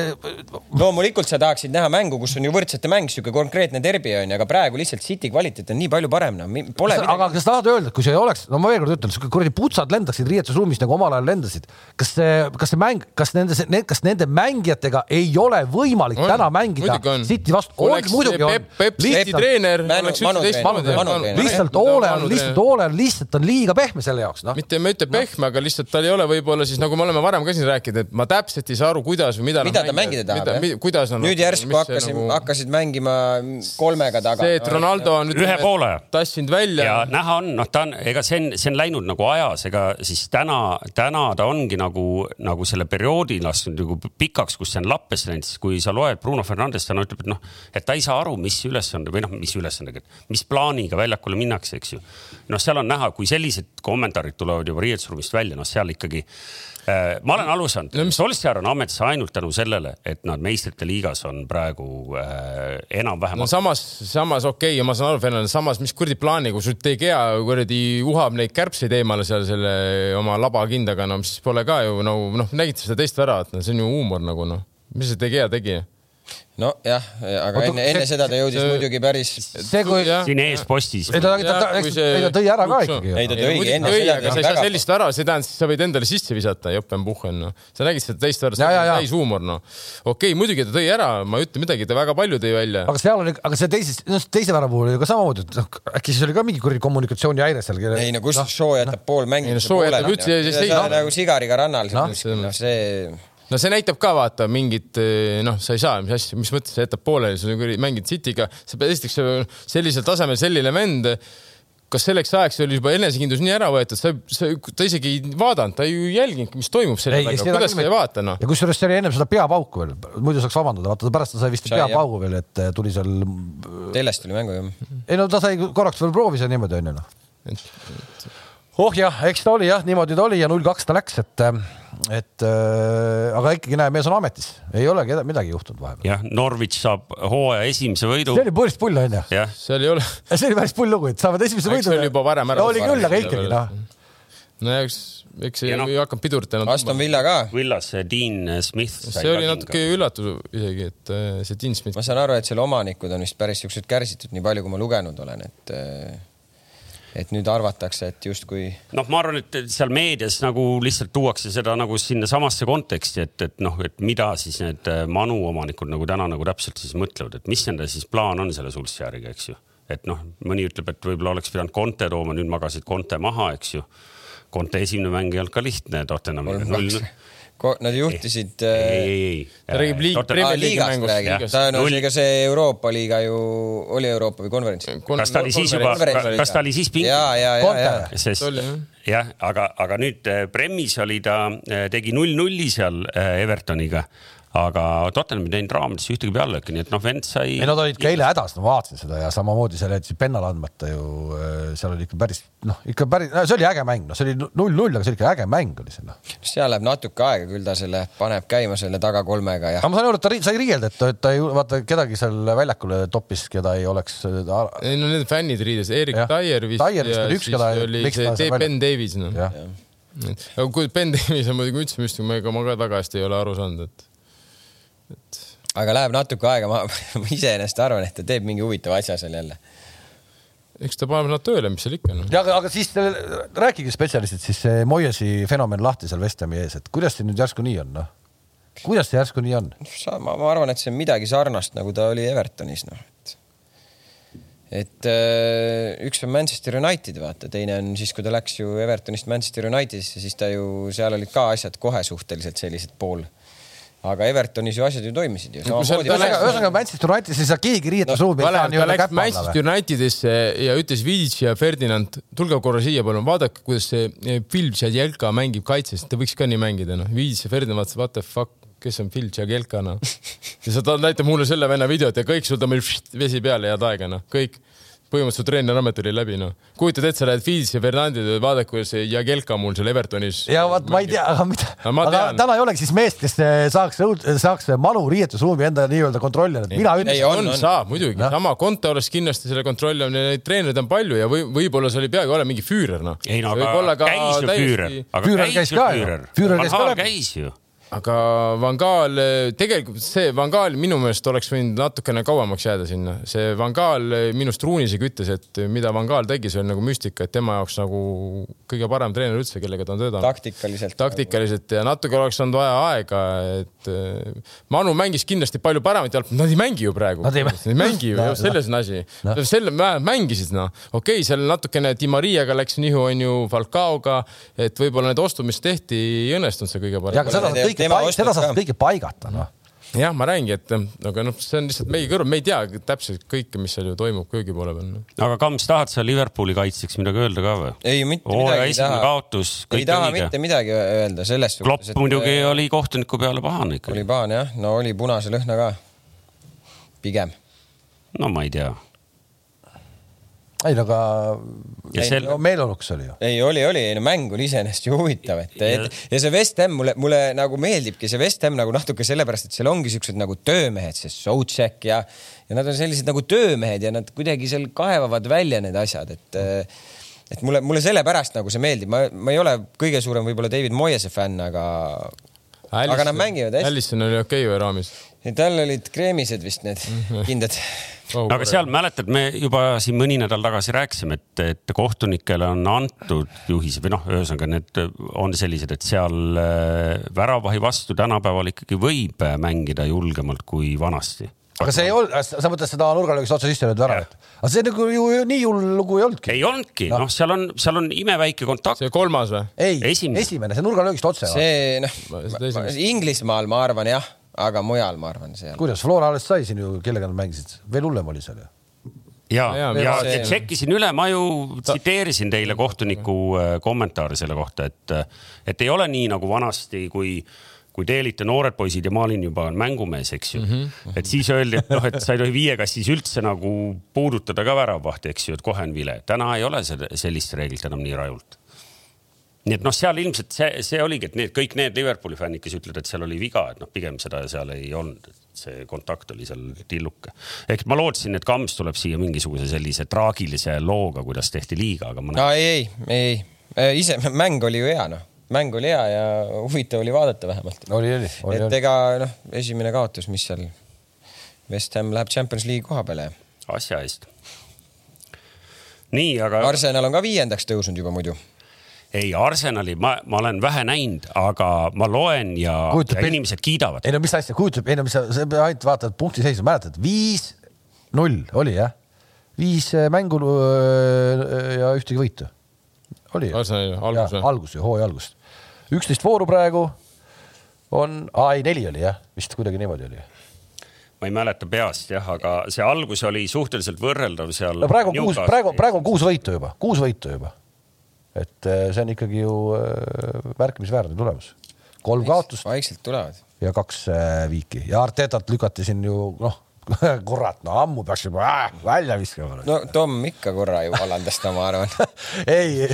loomulikult sa tahaksid näha mängu, kus on ju võrdsete mäng, sihuke konkreetne derbi on ju, aga praegu lihtsalt City kvaliteet on nii palju parem, noh, pole aga kas tahad öelda, et kui see ei oleks, no ma veel kord ütlen, kuradi putsad lendaksid riietusruumis nagu omal ajal lendasid. kas see, kas see mäng, kas nende, kas nende mängijatega ei ole võimalik On, täna mängida. City vastu? Oleks muidugi Peep-. Peep City treener, Manu- oleks treener. lihtsalt Ole on, lihtsalt Ole on lihtsalt on liiga pehme selle jaoks, noh. mitte ma ei ütle pehme, aga lihtsalt tal ei ole võib-olla siis nagu me oleme varem ka siin rääkinud, et ma täpselt ei saa aru, kuidas või mida, mida ta mängida tahab, jah. kuidas nad nüüd järsku hakkasid nagu..., hakkasid mängima kolmega taga. see, et Ronaldo on ühe poole tassinud välja. ja näha on, noh, ta on, ega see on, see on läinud nagu ajas, ega siis täna, täna ta ongi nagu, nagu selle perioodi lasknud nagu pikaks, kus see on lappesse läinud, siis kui sa loed Bruno Fernandes, ta no ütleb, et noh, et ta ei saa aru, mis ülesande või noh, mis ülesandega, mis plaaniga väljakule minnakse, eks ju. noh, seal on näha, kui sellised kommentaarid tulevad juba riietusruumist välja, noh, seal ikkagi ma olen aru saanud no,, Solskjaer on ametis ainult tänu sellele, et nad meistrite liigas on praegu äh, enam-vähem. no samas, samas okei okay,, ma saan aru, Fernand, samas mis kuradi plaani, kui sul De Gea kuradi uhab neid kärbseid eemale seal selle oma labakindaga, no mis pole ka ju nagu noh, nägite seda teist väravat, no see on ju huumor nagu noh, mis see De Gea tegi nojah, aga Oota, enne, enne seda ta jõudis see, muidugi päris. see, kui siin eespostis. ei ta, ta, ta, ei ta tõi ära ka ikkagi. ei ta tõigi enne seda. aga sa ei saa sellist ära, see tähendab, siis sa võid endale sisse visata, jopen-puhhen, noh. sa nägid seda teist ära, see on täis huumor, noh. okei okay,, muidugi ta tõi ära, ma ei ütle midagi, ta väga palju tõi välja. aga seal oli, aga see teises, noh teise värava puhul oli ka samamoodi, et noh, äkki siis oli ka mingi kuradi kommunikatsioonihäire seal. ei no kus no, Shaw jätab no, pool mängimist. nagu sigariga rannal, see no see näitab ka vaata mingit eh, noh, sa ei saa, mis asja, mis mõttes sa jätad pooleli, sa mängid City'ga, sa pead esiteks sellisel tasemel selline vend kas selleks ajaks oli juba enesekindlus nii ära võetud, sa, sa, ta isegi ei vaadanud, ta ei jälginud, mis toimub selle taga, kuidas sa ei vaata noh. ja kusjuures see oli ennem seda peapauku veel, muidu saaks vabandada, vaata pärast ta sai vist peapaugu veel, et eh, tuli seal. Telest tuli mängu jah. ei no ta sai korraks veel proovis ja niimoodi onju noh oh jah, eks ta oli jah, niimoodi ta oli ja null kaks ta läks, et, et äh, aga ikkagi näe, mees on ametis, ei ole midagi juhtunud vahepeal. jah, Norwich saab hooaja esimese võidu. see oli päris pull onju. seal ei ole. see oli päris pull lugu, et saavad esimese võidu. see oli juba varem ära. oli küll, aga ikkagi noh. no eks, eks ei no, hakanud pidurdama. Aston Villa ka. Villas Dean Smith. see oli natuke üllatus isegi, et äh, see Dean Smith. ma saan aru, et selle omanikud on vist päris siuksed kärsitud, nii palju kui ma lugenud olen, et äh, et nüüd arvatakse, et justkui. noh, ma arvan, et seal meedias nagu lihtsalt tuuakse seda nagu sinnasamasse konteksti, et, et noh, et mida siis need äh, manu omanikud nagu täna nagu täpselt siis mõtlevad, et mis nende siis plaan on selle Sulsjäriga, eks ju. et noh, mõni ütleb, et võib-olla oleks pidanud Conte tooma, nüüd magasid Conte maha, eks ju. Conte esimene mäng ei olnud ka lihtne Tottenhamiga Nad juhtisid. ei, ei, ei. ta räägib liig, Premier League'i mängust. ta on, ega see Euroopa liiga ju oli Euroopa või konverents? kas ta oli siis juba, kas ta oli siis pingil? ja, ja, ja, ja. sest jah, aga, aga nüüd eh, Premis oli ta, eh, tegi null-nulli seal Evertoniga aga Tottenham ei teinud raamidesse ühtegi peallööki, nii et noh, vend sai. ei, nad olid ka eile hädas, ma vaatasin seda ja samamoodi seal jätsid pennale andmata ju, äh, seal oli ikka päris noh, ikka päris no,, see oli äge mäng, noh, see oli null-null, aga see oli ikka äge mäng oli see noh. seal läheb natuke aega, küll ta selle paneb käima selle taga kolmega ja. aga ma sain aru, et ta sai riielda, et ta ei vaata kedagi seal väljakule toppis, keda ei oleks. Äh, ei no need fännid riides, Erik Taier vist. Taier vist oli üks, keda. oli see Ben Davies noh. aga kui Ben Davies on muidugi üldse müstik, ma ega ma ka väga hästi ei ole aru saanud, et et. aga läheb natuke aega, ma iseenesest arvan, et ta teeb mingi huvitava asja seal jälle eks ta paneb nad tööle, mis seal ikka no.. ja aga, aga siis rääkige spetsialistid siis see Moyesi fenomen lahti seal West Hami ees, et kuidas see nüüd järsku nii on, noh? kuidas see järsku nii on? ma, ma arvan, et see on midagi sarnast, nagu ta oli Evertonis, noh, et et äh, üks on Manchester United, vaata, teine on siis, kui ta läks ju Evertonist Manchester Unitedisse, siis ta ju seal olid ka asjad kohe suhteliselt sellised pool aga Evertonis ju asjad ju toimisid ju. ühesõnaga Manchester Unitedis ei saa keegi riietusruumi no,. ta läks Manchester Unitedisse ja ütles Vidic ja Ferdinand, tulge korra siia palun, vaadake, kuidas see eh, Phil Jagielka mängib kaitses, te võiks ka nii mängida, noh. Vidic ja Ferdinand vaatasid, what the fuck, kes on Phil Jagielka, noh. ja sa näitad mulle selle venna videot ja kõik sul tõmbab vesi peale, head aega, noh, kõik põhimõtteliselt treeneramet oli läbi, noh. kujutad ette, sa lähed Fidis ja Fernandide, vaadake, kuidas see Jagelka mul seal Evertonis. ja vaat ma ei tea, aga mida, aga täna ei olegi siis meest, kes eh, saaks, saaks malu riietusruumi enda nii-öelda kontrolli alla, mina ütlen. on, on., saab muidugi no., sama Conte oleks kindlasti selle kontrolli all, neid treenereid on palju ja või võib-olla see oli peaaegu olema mingi Füürer, noh. ei no aga käis ju Füürer. Füürer käis ka ju. Füürer käis ka läbi. käis ju aga Van Gaal, tegelikult see Van Gaal minu meelest oleks võinud natukene kauemaks jääda sinna. see Van Gaal minu arust Ruun isegi ütles, et mida Van Gaal tegi, see oli nagu müstika, et tema jaoks nagu kõige parem treener üldse, kellega ta on töötanud. taktikaliselt. taktikaliselt ja natuke oleks olnud vaja aega, et eh, Manu mängis kindlasti palju paremat jalgpalli, nad ei mängi ju praegu. Nad ei, mängi ju no,, selles on asi no.. selle mängisid noh, okei okay,, seal natukene Di Mariaga läks nihu, onju, Falcaoga, et võib-olla need ostud, mis tehti, ei õnnestunud see kõige parem. ja aga seda kõik seda ka. kõike paigata noh. jah, ma räägingi, et aga noh, see on lihtsalt meie kõrval, me ei tea täpselt kõike, mis seal ju toimub köögi poole peal noh. no.. aga Kams, tahad sa Liverpooli kaitseks midagi öelda ka või? ei, mitte hooaja midagi ei taha. kaotus, ei kõik taha õige mitte. midagi öelda selles Klopp suhtes. muidugi oli kohtuniku peale pahane ikka oli. pahane jah, no oli punase lõhna ka. pigem. no ma ei tea. Ei no aga sel- no,, meeleoluks oli ju. ei, oli, oli, ei no mäng oli iseenesest ju huvitav, et Ja- ja, ja see West Ham mulle, mulle nagu meeldibki see West Ham nagu natuke sellepärast, et seal ongi siuksed nagu töömehed, see Soucek ja, ja nad on sellised nagu töömehed ja nad kuidagi seal kaevavad välja need asjad, et et mulle, mulle sellepärast nagu see meeldib, ma, ma ei ole kõige suurem võib-olla David Moyese fänn, aga aga nad mängivad hästi. Allison oli okei okay, või raamis tal olid kreemised vist need kindad. oh,. aga seal mäletad, me juba siin mõni nädal tagasi rääkisime, et, et kohtunikele on antud juhised või noh, ühesõnaga need on sellised, et seal äh, väravahi vastu tänapäeval ikkagi võib äh, mängida julgemalt kui vanasti. aga see ei olnud, sa mõtled seda nurgalöögist otse sisse lööd väravat? aga see nagu ju nii hull lugu ei olnudki. ei olnudki, noh, seal on, seal on imeväike kontakt. see kolmas või? ei, Esimene. esimene, see nurgalöögist otse. see noh Inglismaal ma arvan jah, aga mujal ma arvan seal. kuidas Flora alles sai siin ju, kellega nad mängisid, veel hullem oli seal ju. ja, ja, ja see- tšekkisin üle, ma ju tsiteerisin teile kohtuniku äh, kommentaari selle kohta, et, et ei ole nii nagu vanasti, kui kui te olite noored poisid ja ma olin juba mängumees, eks ju mm. -hmm. et siis öeldi, et noh, et sa ei tohi viiekastis üldse nagu puudutada ka väravahti, eks ju, et kohe on vile. täna ei ole seda, sellist reeglit enam nii rajult. Nii et noh, seal ilmselt see, see oligi, et need kõik need Liverpooli fännid, kes ütlevad, et seal oli viga, et noh, pigem seda seal ei olnud, see kontakt oli seal tilluke. ehk ma lootsin, et Kams tuleb siia mingisuguse sellise traagilise looga, kuidas tehti liiga, aga ma no ei, ei, ei, ise mäng oli ju hea noh, mäng oli hea ja huvitav oli vaadata vähemalt. oli, oli, oli, et oli. ega noh, esimene kaotus, mis seal, West Ham läheb Champions League koha peale. asja eest. nii, aga Arsenal on ka viiendaks tõusnud juba muidu. ei, Arsenali ma, ma olen vähe näinud, aga ma loen ja, Kujutab ja inimesed kiidavad. ei no mis asja, kujutab, ei no mis sa, sa ainult vaatad punktiseisu, mäletad, viis, null oli jah, viis äh, mängu äh, ja ühtegi võitu. oli ju? Algus algus ju, hooaja algust. üksteist vooru praegu on, ei neli oli jah, vist kuidagi niimoodi oli. ma ei mäleta peast jah, aga see algus oli suhteliselt võrreldav seal. no praegu on kuus, praegu, praegu on kuus võitu juba, kuus võitu juba. Et äh, see on ikkagi ju äh, märkimisväärne tulemus. kolm kaotust vaikselt tulevad. ja kaks äh, viiki ja Artetat lükati siin ju noh, kurat, no ammu peaks juba äh, välja viskama. no Tom ikka korra ju vallandas ta, ma arvan. ei,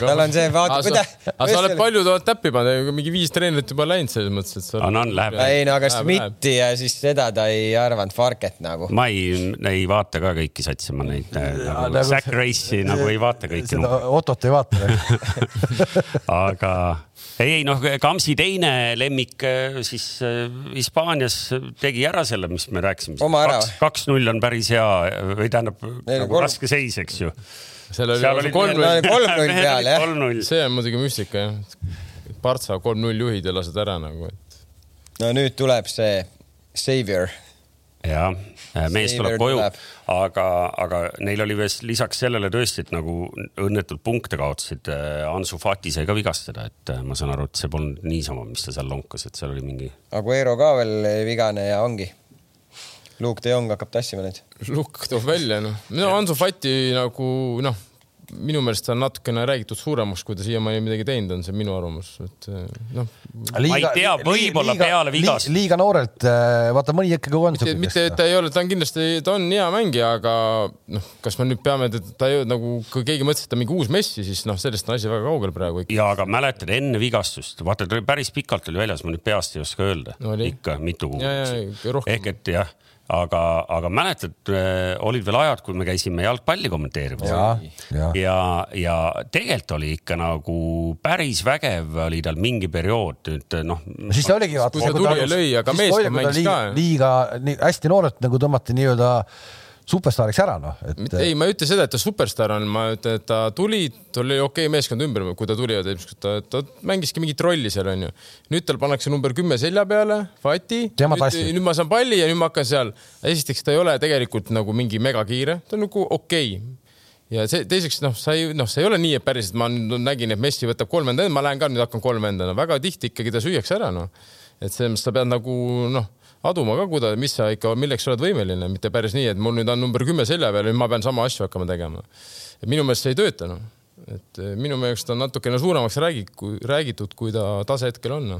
tal on see, vaata aga kuidas. sa oled palju tuhat täppi pannud, mingi viis treenerit juba läinud selles mõttes, et sa. Anna, on, läheb. ei no aga Schmidti ja siis seda ta ei arvanud, Farket nagu. ma ei, ei vaata ka kõiki satse, ma neid äh, nagu nagu- Zack Race'i nagu ei vaata kõiki seda. Ottot ei vaata. aga ei, ei noh, Kamsi teine lemmik äh, siis äh, Hispaanias tegi ära selle, mis me rääkisime. Kaks-null on päris hea või tähendab on nagu raske seis, eks ju. Seal oli Seal lausa olid- kolm Neil oli kolm-null peal, jah. kolm-null. see on muidugi müstika jah. Partsa kolm-null juhid ja lased ära nagu, et no nüüd tuleb see Savior. jah, mees Seivert tuleb koju aga, aga neil oli veel lisaks sellele tõesti, et nagu õnnetult punkte kaotasid. Ansu Fati sai ka vigastada, et äh, ma saan aru, et see polnud niisama, mis ta seal lonkas, et seal oli mingi. Aguero ka veel vigane ja ongi. Luke de Jong hakkab tassima nüüd. lukk toob välja noh. no Ansu Fati nagu noh, minu meelest ta on natukene räägitud suuremaks, kui ta siiamaani midagi teinud on, see on minu arvamus, et noh, Ma ei tea, võib-olla peale vigast- liiga noorelt, vaata mõni ikkagi on mitte, mitte, et ta ei ole, ta on kindlasti, ta on hea mängija, aga noh, kas me nüüd peame, ta ei, nagu, kui keegi mõtles, et ta on mingi uus Messi, siis noh, sellest on asi väga kaugel praegu ikka. ja aga mäletad enne vigastust, vaata ta oli päris pikalt oli väljas, ma nüüd peast ei oska öelda. No ikka mitu kuud. ehk et jah, aga, aga mäletad, olid veel ajad, kui me käisime jalgpalli kommenteerimas ja, ja, ja, ja tegelikult oli ikka nagu päris vägev oli tal mingi periood nüüd noh, siis ta oligi. Kui ta tuli ja lõi, aga meeskond mängis ka. liiga nii, hästi noorelt nagu tõmmati nii-öelda superstaariks ära noh, et ei, ma ei ütle seda, et ta superstaar on, ma ütlen, et ta tuli, tal oli okei okay meeskond ümber, kui ta tuli, ta, ta mängiski mingit rolli seal onju. nüüd tal pannakse number kümme selja peale, Fati. Nüüd, nüüd ma saan palli ja nüüd ma hakkan seal. esiteks ta ei ole tegelikult nagu mingi megakiire, ta on nagu okei okay. ja see teiseks noh, sa ei noh, see ei ole nii, et päriselt ma nüüd nägin, et Messi võtab kolmanda, ma lähen ka nüüd hakkan kolmanda, no väga tihti ikkagi ta süüakse ära noh. et selles mõttes sa pead nagu noh, aduma ka, kuida-, mis sa ikka, milleks sa oled võimeline, mitte päris nii, et mul nüüd on number kümme selja peal ja nüüd ma pean sama asju hakkama tegema. minu meelest see ei tööta noh, et eh, minu meelest on natukene suuremaks räägi, räägitud, kui ta tase hetkel on no.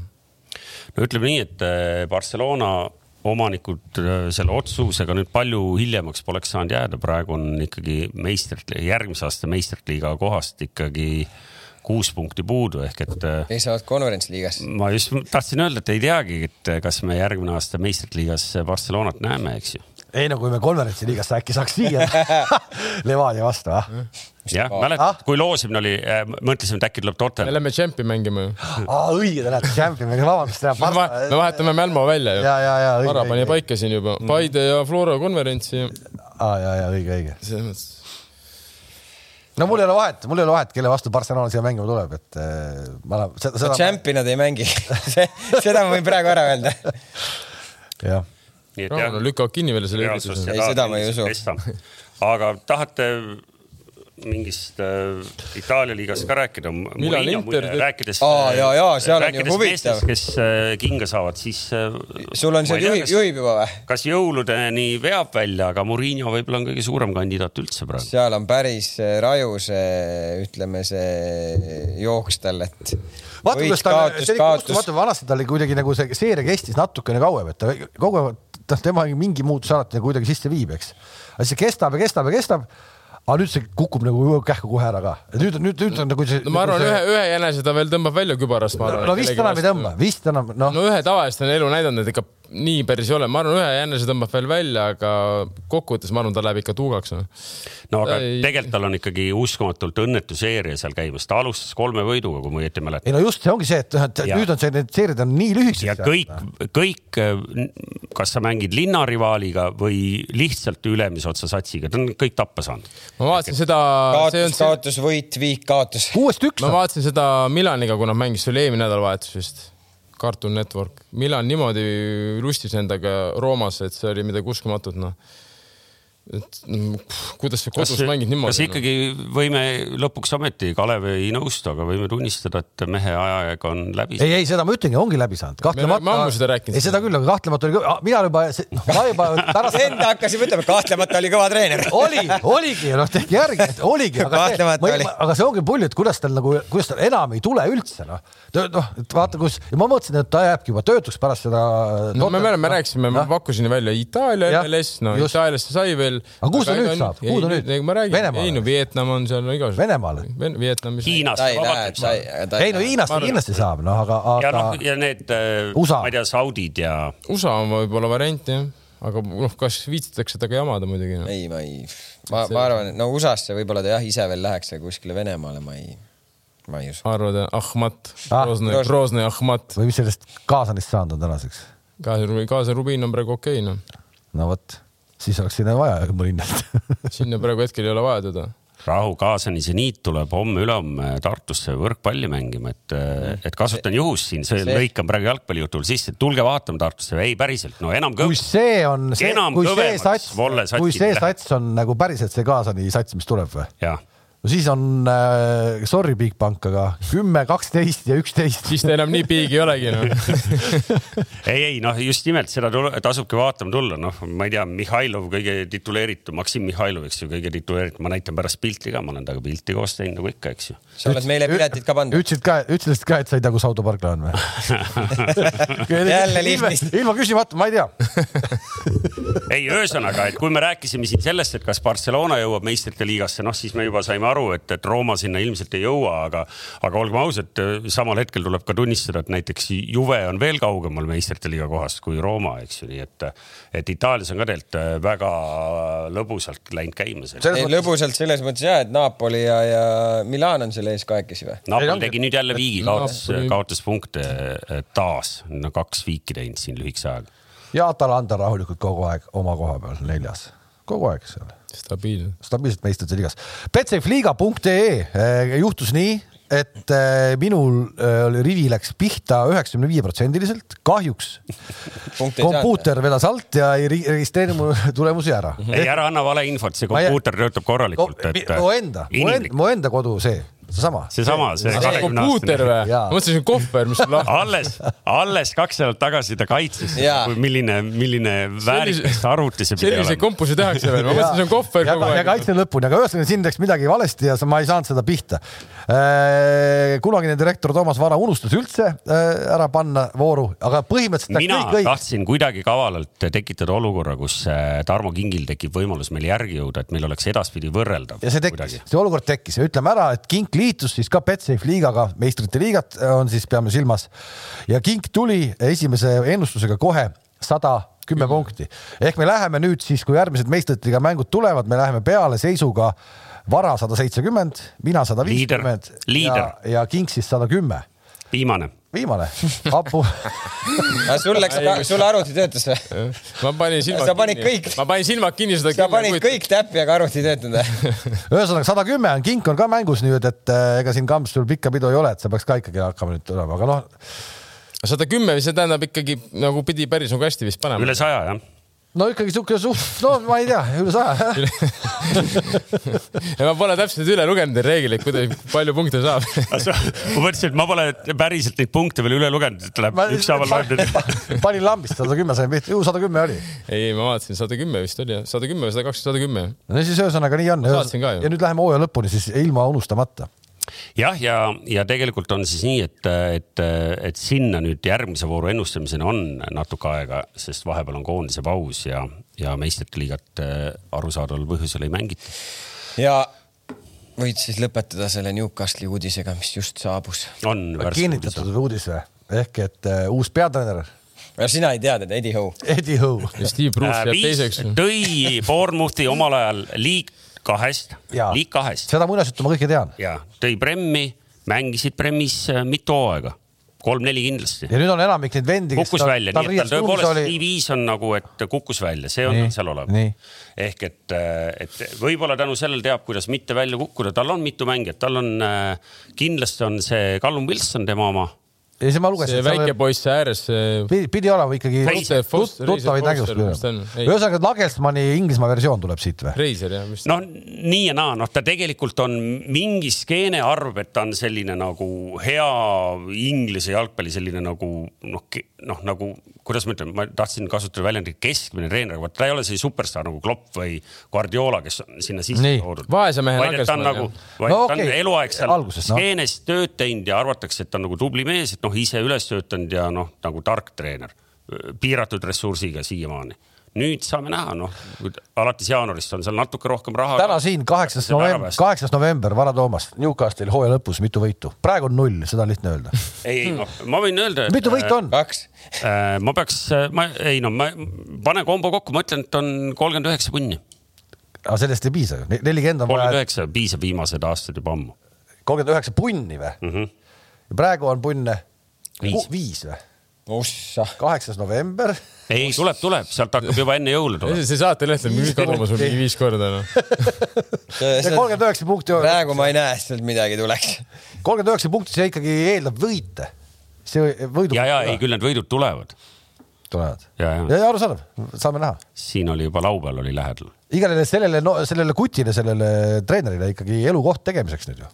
no ütleme nii, et eh, Barcelona omanikud äh, selle otsusega nüüd palju hiljemaks poleks saanud jääda, praegu on ikkagi meistrit, järgmise aasta meistriliiga kohast ikkagi kuus punkti puudu ehk et. ei äh, saavad konverentsliigas. ma just tahtsin öelda, et ei teagi, et kas me järgmine aasta meistriliigas Barcelonat näeme, eks ju ei no kui me konverentsiliigasse äkki saaks viia Levadia vastu, ah. jah, mäletad ah?, kui loosimine oli äh,, mõtlesime, et äkki tuleb Tottenham. me lähme Champi mängima ju. aa, õige, te lähete Champi mängima, vabandust. me vahetame Mälmo välja ju. Vara pani paika siin juba, Mm. Paide ja Flora konverentsi. aa, ja, ja õige, õige. selles mõttes no mul ei ole vahet, mul ei ole vahet, kelle vastu Barcelona siia mängima tuleb, et äh, ma olen seda, seda.... Champi nad ei mängi seda ma võin praegu ära öelda. jah Rauno lükkavad kinni veel selle ürituse. ei, seda ma ei usu. aga tahate mingist äh, Itaalia liigast ka rääkida? Rääkides Aa, ja, ja, seal on ju huvitav. kes äh, kinga saavad, siis äh,. sul on seal juhib, juhib juba või? kas jõuludeni veab välja, aga Murillo võib-olla on kõige suurem kandidaat üldse praegu. seal on päris äh, raju see, ütleme see jooks tal, et. vaata, kuidas ta, see oli uskumatu, vanasti tal oli kuidagi nagu see seeria kestis natukene kauem, et ta kogu aeg, noh, tema mingi muutus alati nagu kuidagi sisse viib, eks. aga siis see kestab ja kestab ja kestab aga nüüd see kukub nagu kähku kohe ära ka. nüüd, nüüd, nüüd on nagu see. no ma arvan see... ühe, ühe jänese ta veel tõmbab välja kübarast, ma arvan. no vist enam ei tõmba, vist enam, noh. no ühe tavaliselt on elu näidanud, et ikka nii päris ei ole, ma arvan, ühe jänese tõmbab veel välja, aga kokkuvõttes ma arvan, ta läheb ikka tuugaks no.. no aga ei... tegelikult tal on ikkagi uskumatult õnnetu seeria seal käimas, ta alustas kolme võiduga, kui ma õieti mäletan. ei no just, see ongi see, et, et ja. nüüd on see, need seeriad on nii lühikesed. ja kõik, kõik, kas sa mängid linnarivaaliga või lihtsalt ülemise otsa satsiga, ta on kõik tappa saanud. ma vaatasin seda. kaotus, kaotus, võit, viik, kaotus. kuuest üks. ma vaatasin seda Milaniga, kui nad mängisid, see oli eelmine nädalavahetus vist Cartoon Network. Milan niimoodi lustis endaga Roomas, et see oli midagi uskumatut, noh et kuidas sa kodus kas, mängid niimoodi? kas ikkagi võime lõpuks ometi, Kalev ei nõustu, aga võime tunnistada, et mehe ajaga on läbi. ei, ei, seda ma ütlengi, ongi läbi saanud, kahtlemata. me ammu seda rääkinud. ei, seda küll, aga kahtlemata oli, mina juba, noh, ma juba pärast Enda hakkasime ütlema, kahtlemata oli kõva treener oli, oligi, noh, tehke järgi, et oligi, aga see, ma, aga see ongi pull, et kuidas tal nagu, kuidas tal enam ei tule üldse, noh. noh, et vaata, kus ja ma mõtlesin, et ta jääbki juba töötuks pärast seda. no me, me, me rääkisime, ma pakkusin välja Itaalia MLS, no Itaaliasse sai veel aga kuhu ta nüüd saab, kuhu ta nüüd? ma räägin, ei no Vietnam on seal igasugused. Venemaale? Vietnamis. Hiinast. ei no Hiinast kindlasti saab, noh, aga, aga. ja noh, ja need, ma ei tea, Saudid ja. USA on võib-olla variant jah, aga noh, kas viitsitakse temaga jamada muidugi no.? ei, ma ei, ma, ma arvan, et no USA-sse võib-olla ta jah, ise veel läheks kuskile Venemaale, ma ei ma ei usu. arvad, Ahmat ah,, Groznõi, Groznõi Ahmat. või mis sellest Kaasanist saanud on tänaseks? Kaasa, Kaasa Rubiin on praegu okei okay,, noh. no vot siis oleks sinna vaja mõninat sinna praegu hetkel ei ole vaja teda. rahu, Kaasani seniit tuleb homme-ülehomme Tartusse võrkpalli mängima, et, et kasutan juhust siin, see lõikan praegu jalgpallijutul sisse, et tulge vaatama Tartusse, ei päriselt, no enam kõv.... kui see on see, kui see sats, kui see sats on nagu päriselt see Kaasani sats, mis tuleb või? jah no siis on äh,, sorry, Bigbank, aga kümme, kaksteist ja üksteist. siis ta enam nii big ei olegi noh ei, ei noh, just nimelt seda tasubki vaatama tulla, noh, ma ei tea, Mihhailov kõige tituleeritum, Maksim Mihhailov, eks ju, kõige tituleeritum, ma näitan pärast pilti ka, ma olen temaga pilti koos teinud nagu ikka, eks ju. sa oled meile piletid ka pannud. ütlesid ka, ütlesid ka, et sa ei tea, kus Auto Parkla on või jälle lihtne. ilma küsimata, ma ei tea ei, ühesõnaga, et kui me rääkisime siin sellest, et kas Barcelona jõuab meistrite liigasse, noh, siis me juba saime aru, et, et Rooma sinna ilmselt ei jõua, aga, aga olgem ausad, samal hetkel tuleb ka tunnistada, et näiteks Juve on veel kaugemal meistrite liiga kohast kui Rooma, eks ju, nii et, et Itaalias on ka tegelikult väga lõbusalt läinud käima. lõbusalt selles mõttes ja, et Napoli ja, ja Milan on selle ees kahekesi või? Napoli tegi nüüd jälle viigi, kaotas, kaotas punkte taas, no kaks viiki teinud siin lühikese ajaga. ja Atalanta rahulikult kogu aeg oma koha peal neljas, kogu aeg seal stabiilne. stabiilselt meistrite liigas. Betsafeliiga.ee juhtus nii, et äh, minul äh, rivi läks pihta üheksakümne viie protsendiliselt, kahjuks kompuuter vedas alt ja ei ri- registreeri mu tulemusi ära. ei, ära anna valeinfot, see kompuuter töötab korralikult, et. mu enda, mu enda kodu, see, seesama. seesama, see kahekümne kompuuter aastane. või? Ma mõtlesin kohver, mis sul lahti. alles, alles kaks nädalat tagasi ta kaitses milline, milline väärikas arvuti see pidi selliseid olema. kompusi tehakse veel, ma mõtlesin, see on kohver ja, kogu ja aeg. kaitsen lõpuni, aga ühesõnaga siin läks midagi valesti ja sa- ma ei saanud seda pihta. kunagine direktor Toomas Vara unustas üldse äh, ära panna vooru, aga põhimõtteliselt mina kõik õigesti. tahtsin kuidagi kavalalt tekitada olukorra, kus äh, Tarmo Kingil tekib võimalus meil järgi jõuda, et meil oleks edaspidi võrreldav. ja see tekkis, see olukord tekkis ja ütleme ära, et Kink liitus siis ka Betsafe liigaga, meistrite liigat on siis peame silmas. Ja Kink tuli esimese ennustusega kohe sada kümme punkti. Ehk me läheme nüüd siis, kui järgmised meistrite liiga mängud tulevad, me läheme peale seisuga vara sada seitsekümmend, mina sada viiskümmend ja ja Kink siis sada kümme. viimane. viimane, hapu. sul läks, sul arvuti töötas või? ma panin silmad Sa panid kinni kõik-, ma panin silmad kinni seda sa panid kõik täppi, aga arvuti ei töötanud või? ühesõnaga sada kümme on, Kink on ka mängus nüüd, et äh, ega siin Kamps sul pikka pidu ei ole, et sa peaks ka ikkagi hakkama nüüd tulema, aga noh, sada kümme, see tähendab ikkagi nagu pidi päris nagu hästi vist panema. üle saja jah. No ikkagi sihuke suht, no ma ei tea, üle saja. ja ma pole täpselt üle lugenud neid reegleid, kuidas, palju punkte saab. ma mõtlesin, et ma pole päriselt neid punkte veel üle lugenud, et läheb ükshaaval loed. panin lambist sada kümme sain pihta, ju sada kümme oli. ei, ma vaatasin, sada kümme vist oli jah, sada kümme või sada kakskümmend, sada kümme. no siis ühesõnaga nii on. Ja nüüd läheme hooaja lõpuni siis ilma unustamata. jah, ja, ja tegelikult on siis nii, et, et, et sinna nüüd järgmise vooru ennustamiseni on natuke aega, sest vahepeal on koondise paus ja, ja meistrite liigat äh, arusaadaval põhjusel ei mängita. ja võid siis lõpetada selle Newcastli uudisega, mis just saabus. on kinnitatud uudis või? ehk et uh, uus peatreener sina ei tea teda, Eddie Howe? Eddie Howe. ja Steve Bruce jääb teiseks. Äh, tõi Bournemouthi omal ajal liig kahest, liig kahest seda muinasjuttu ma kõike tean. ja tõi Premmi, mängisid Premis äh, mitu hooaega, kolm-neli kindlasti. ja nüüd on enamik neid vendi, kukkus välja, nii et tal tõepoolest oli... CV-s on nagu, et kukkus välja, see on Nii, seal nii.. ehk et, et võib-olla tänu sellele teab, kuidas mitte välja kukkuda, tal on mitu mängijat, tal on äh, kindlasti on see Callum Wilson tema oma. Ja siis ma lugesin see, väike poiss ääres, see pidi, pidi olema ikkagi tuttavaid nägemusi. Ei. ühesõnaga, Nagelsmanni Inglismaa versioon tuleb siit või? Reiser jah, mis noh, nii ja naa, noh, ta tegelikult on mingi skeene arv, et ta on selline nagu hea Inglise jalgpalli selline nagu noh, noh nagu kuidas ma ütlen, ma tahtsin kasutada väljendit keskmine treener, aga ta ei ole see superstaar nagu Klopp või Guardiola, kes on sinna sisse toodud. Vaese mehe et ta on nagu No ta on eluaeg seal alguses, noh. skeenes tööd teinud ja arvatakse, et ta on nagu tubli mees, et noh, ise üles töötanud ja noh, nagu tark treener, piiratud ressursiga siiamaani nüüd saame näha, noh, alates jaanuarist on seal natuke rohkem raha. täna siin kaheksas november, kaheksas november, Vara Toomas, Newcastle hooaja lõpus mitu võitu, praegu on null, seda on lihtne öelda. ei, ei noh, ma võin öelda. mitu võitu on? kaks. äh,? ma peaks, ma ei no ma pane kombo kokku, ma ütlen, et on kolmkümmend üheksa punni. aga sellest ei piisa ju, nelikümmend on kolmkümmend vaja, üheksa piisab viimased aastad juba ammu kolmkümmend üheksa punni või? mm. -hmm. praegu on punne Viis. viis või? ossa. kaheksas november. ei, tuleb, tuleb, sealt hakkab juba enne jõule tulema. see saateleht on mingi kodumas sul mingi viis korda noh. ja kolmkümmend üheksa punkti, praegu ma ei näe, et sealt midagi tuleks. kolmkümmend üheksa punkti, see ikkagi eeldab võite. see võidu. ja, ja ei, küll need võidud tulevad. tulevad. Ja, ja. ja, ja arusaadav, saame näha. siin oli juba laupäeval oli lähedal. igatahes sellele no,, sellele kutile, sellele treenerile ikkagi elukoht tegemiseks nüüd ju.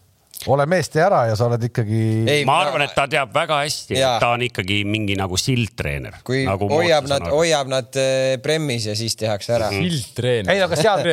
Ole mees, tee ära ja sa oled ikkagi. Ei, ma arvan, et ta teab väga hästi, et ta on ikkagi mingi nagu sildtreener. kui nagu hoiab nad, hoiab nad eh, Premmis ja siis tehakse ära. sildtreener. Ei, aga seal-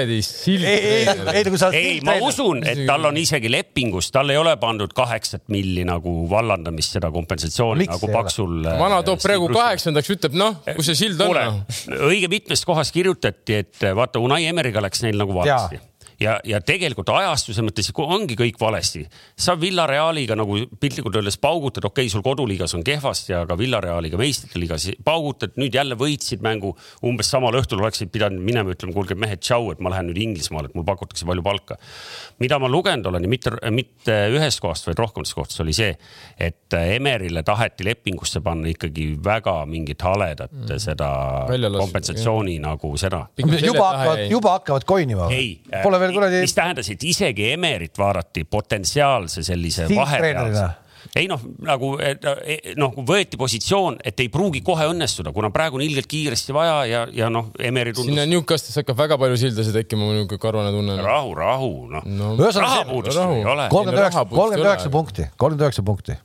ei, ei, kui sa oled ei, ma usun, et tal on isegi lepingus, tal ei ole pandud kaheksat milli nagu vallandamist, seda kompensatsiooni Miks nagu paksul. äh, vana toob praegu. kaheksandaks, ütleb noh, kus see sild on noh., õige mitmes kohas kirjutati, et vaata Unai Emeriga läks neil nagu valesti ja, ja tegelikult ajastuse mõttes ongi kõik valesti. sa Villarealiga nagu piltlikult öeldes paugutad, okei okay,, sul koduliigas on kehvasti, aga Villarealiga meistrite liigas paugutad, nüüd jälle võitsid mängu. umbes samal õhtul oleksid pidanud minema, ütlema, kuulge mehed, tšau, et ma lähen nüüd Inglismaale, et mul pakutakse palju palka. mida ma lugenud olen ja mitte, mitte ühest kohast, vaid rohkematest kohtadest oli see, et Emerile taheti lepingusse panna ikkagi väga mingit haledat mm. seda Välja lastud, kompensatsiooni nagu seda. juba hakkavad, juba hakkavad koinima. ei, Pole veel kuradi mis tähendas, et isegi Emerit vaadati potentsiaalse sellise Sihttreenerina. vahepeal ei noh, nagu et, eh, noh, võeti positsioon, et ei pruugi kohe õnnestuda, kuna praegu on ilgelt kiiresti vaja ja, ja noh, Emeri sinna tundus Newcastle'isse hakkab väga palju sildasid tekkima, mul niisugune karvane tunne on. rahu, rahu, noh No. no,. Rahapuudust rahu. ei ole. kolmkümmend üheksa, kolmkümmend üheksa punkti, kolmkümmend üheksa punkti.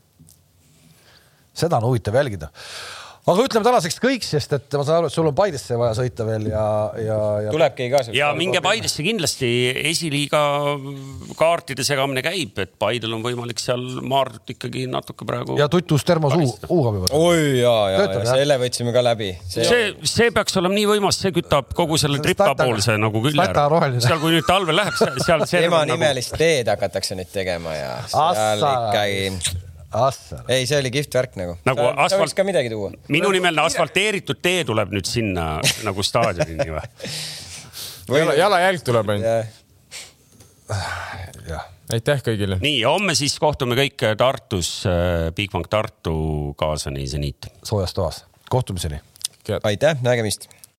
seda on huvitav jälgida. Aga ütleme tänaseks kõik, sest et ma saan aru, et sul on Paidesse vaja sõita veel ja, ja, ja. tulebki kaasa. ja minge Paidesse kindlasti, esiliiga kaartide segamine käib, et Paidel on võimalik seal Maardut ikkagi natuke praegu. ja tutus termos uu, uuga peavad. oi ja, ja, ja selle võtsime ka läbi. see, see peaks olema nii võimas, see kütab kogu selle See tripa poolse nagu külje roheline. seal, kui nüüd talvel läheb, seal see ema nagu- nimelist teed hakatakse nüüd tegema ja seal Assa. ikkagi. ei, see oli kihvt värk nagu. Nagu sa asfalt- võiks ka midagi tuua. minu nimeline asfalteeritud tee tuleb nüüd sinna nagu staadionini või? jala, jalajälg tuleb ainult. jah, aitäh kõigile. nii, homme siis kohtume kõik Tartus, Bigbank Tartu kaasani seniit. soojas toas. kohtumiseni. aitäh, nägemist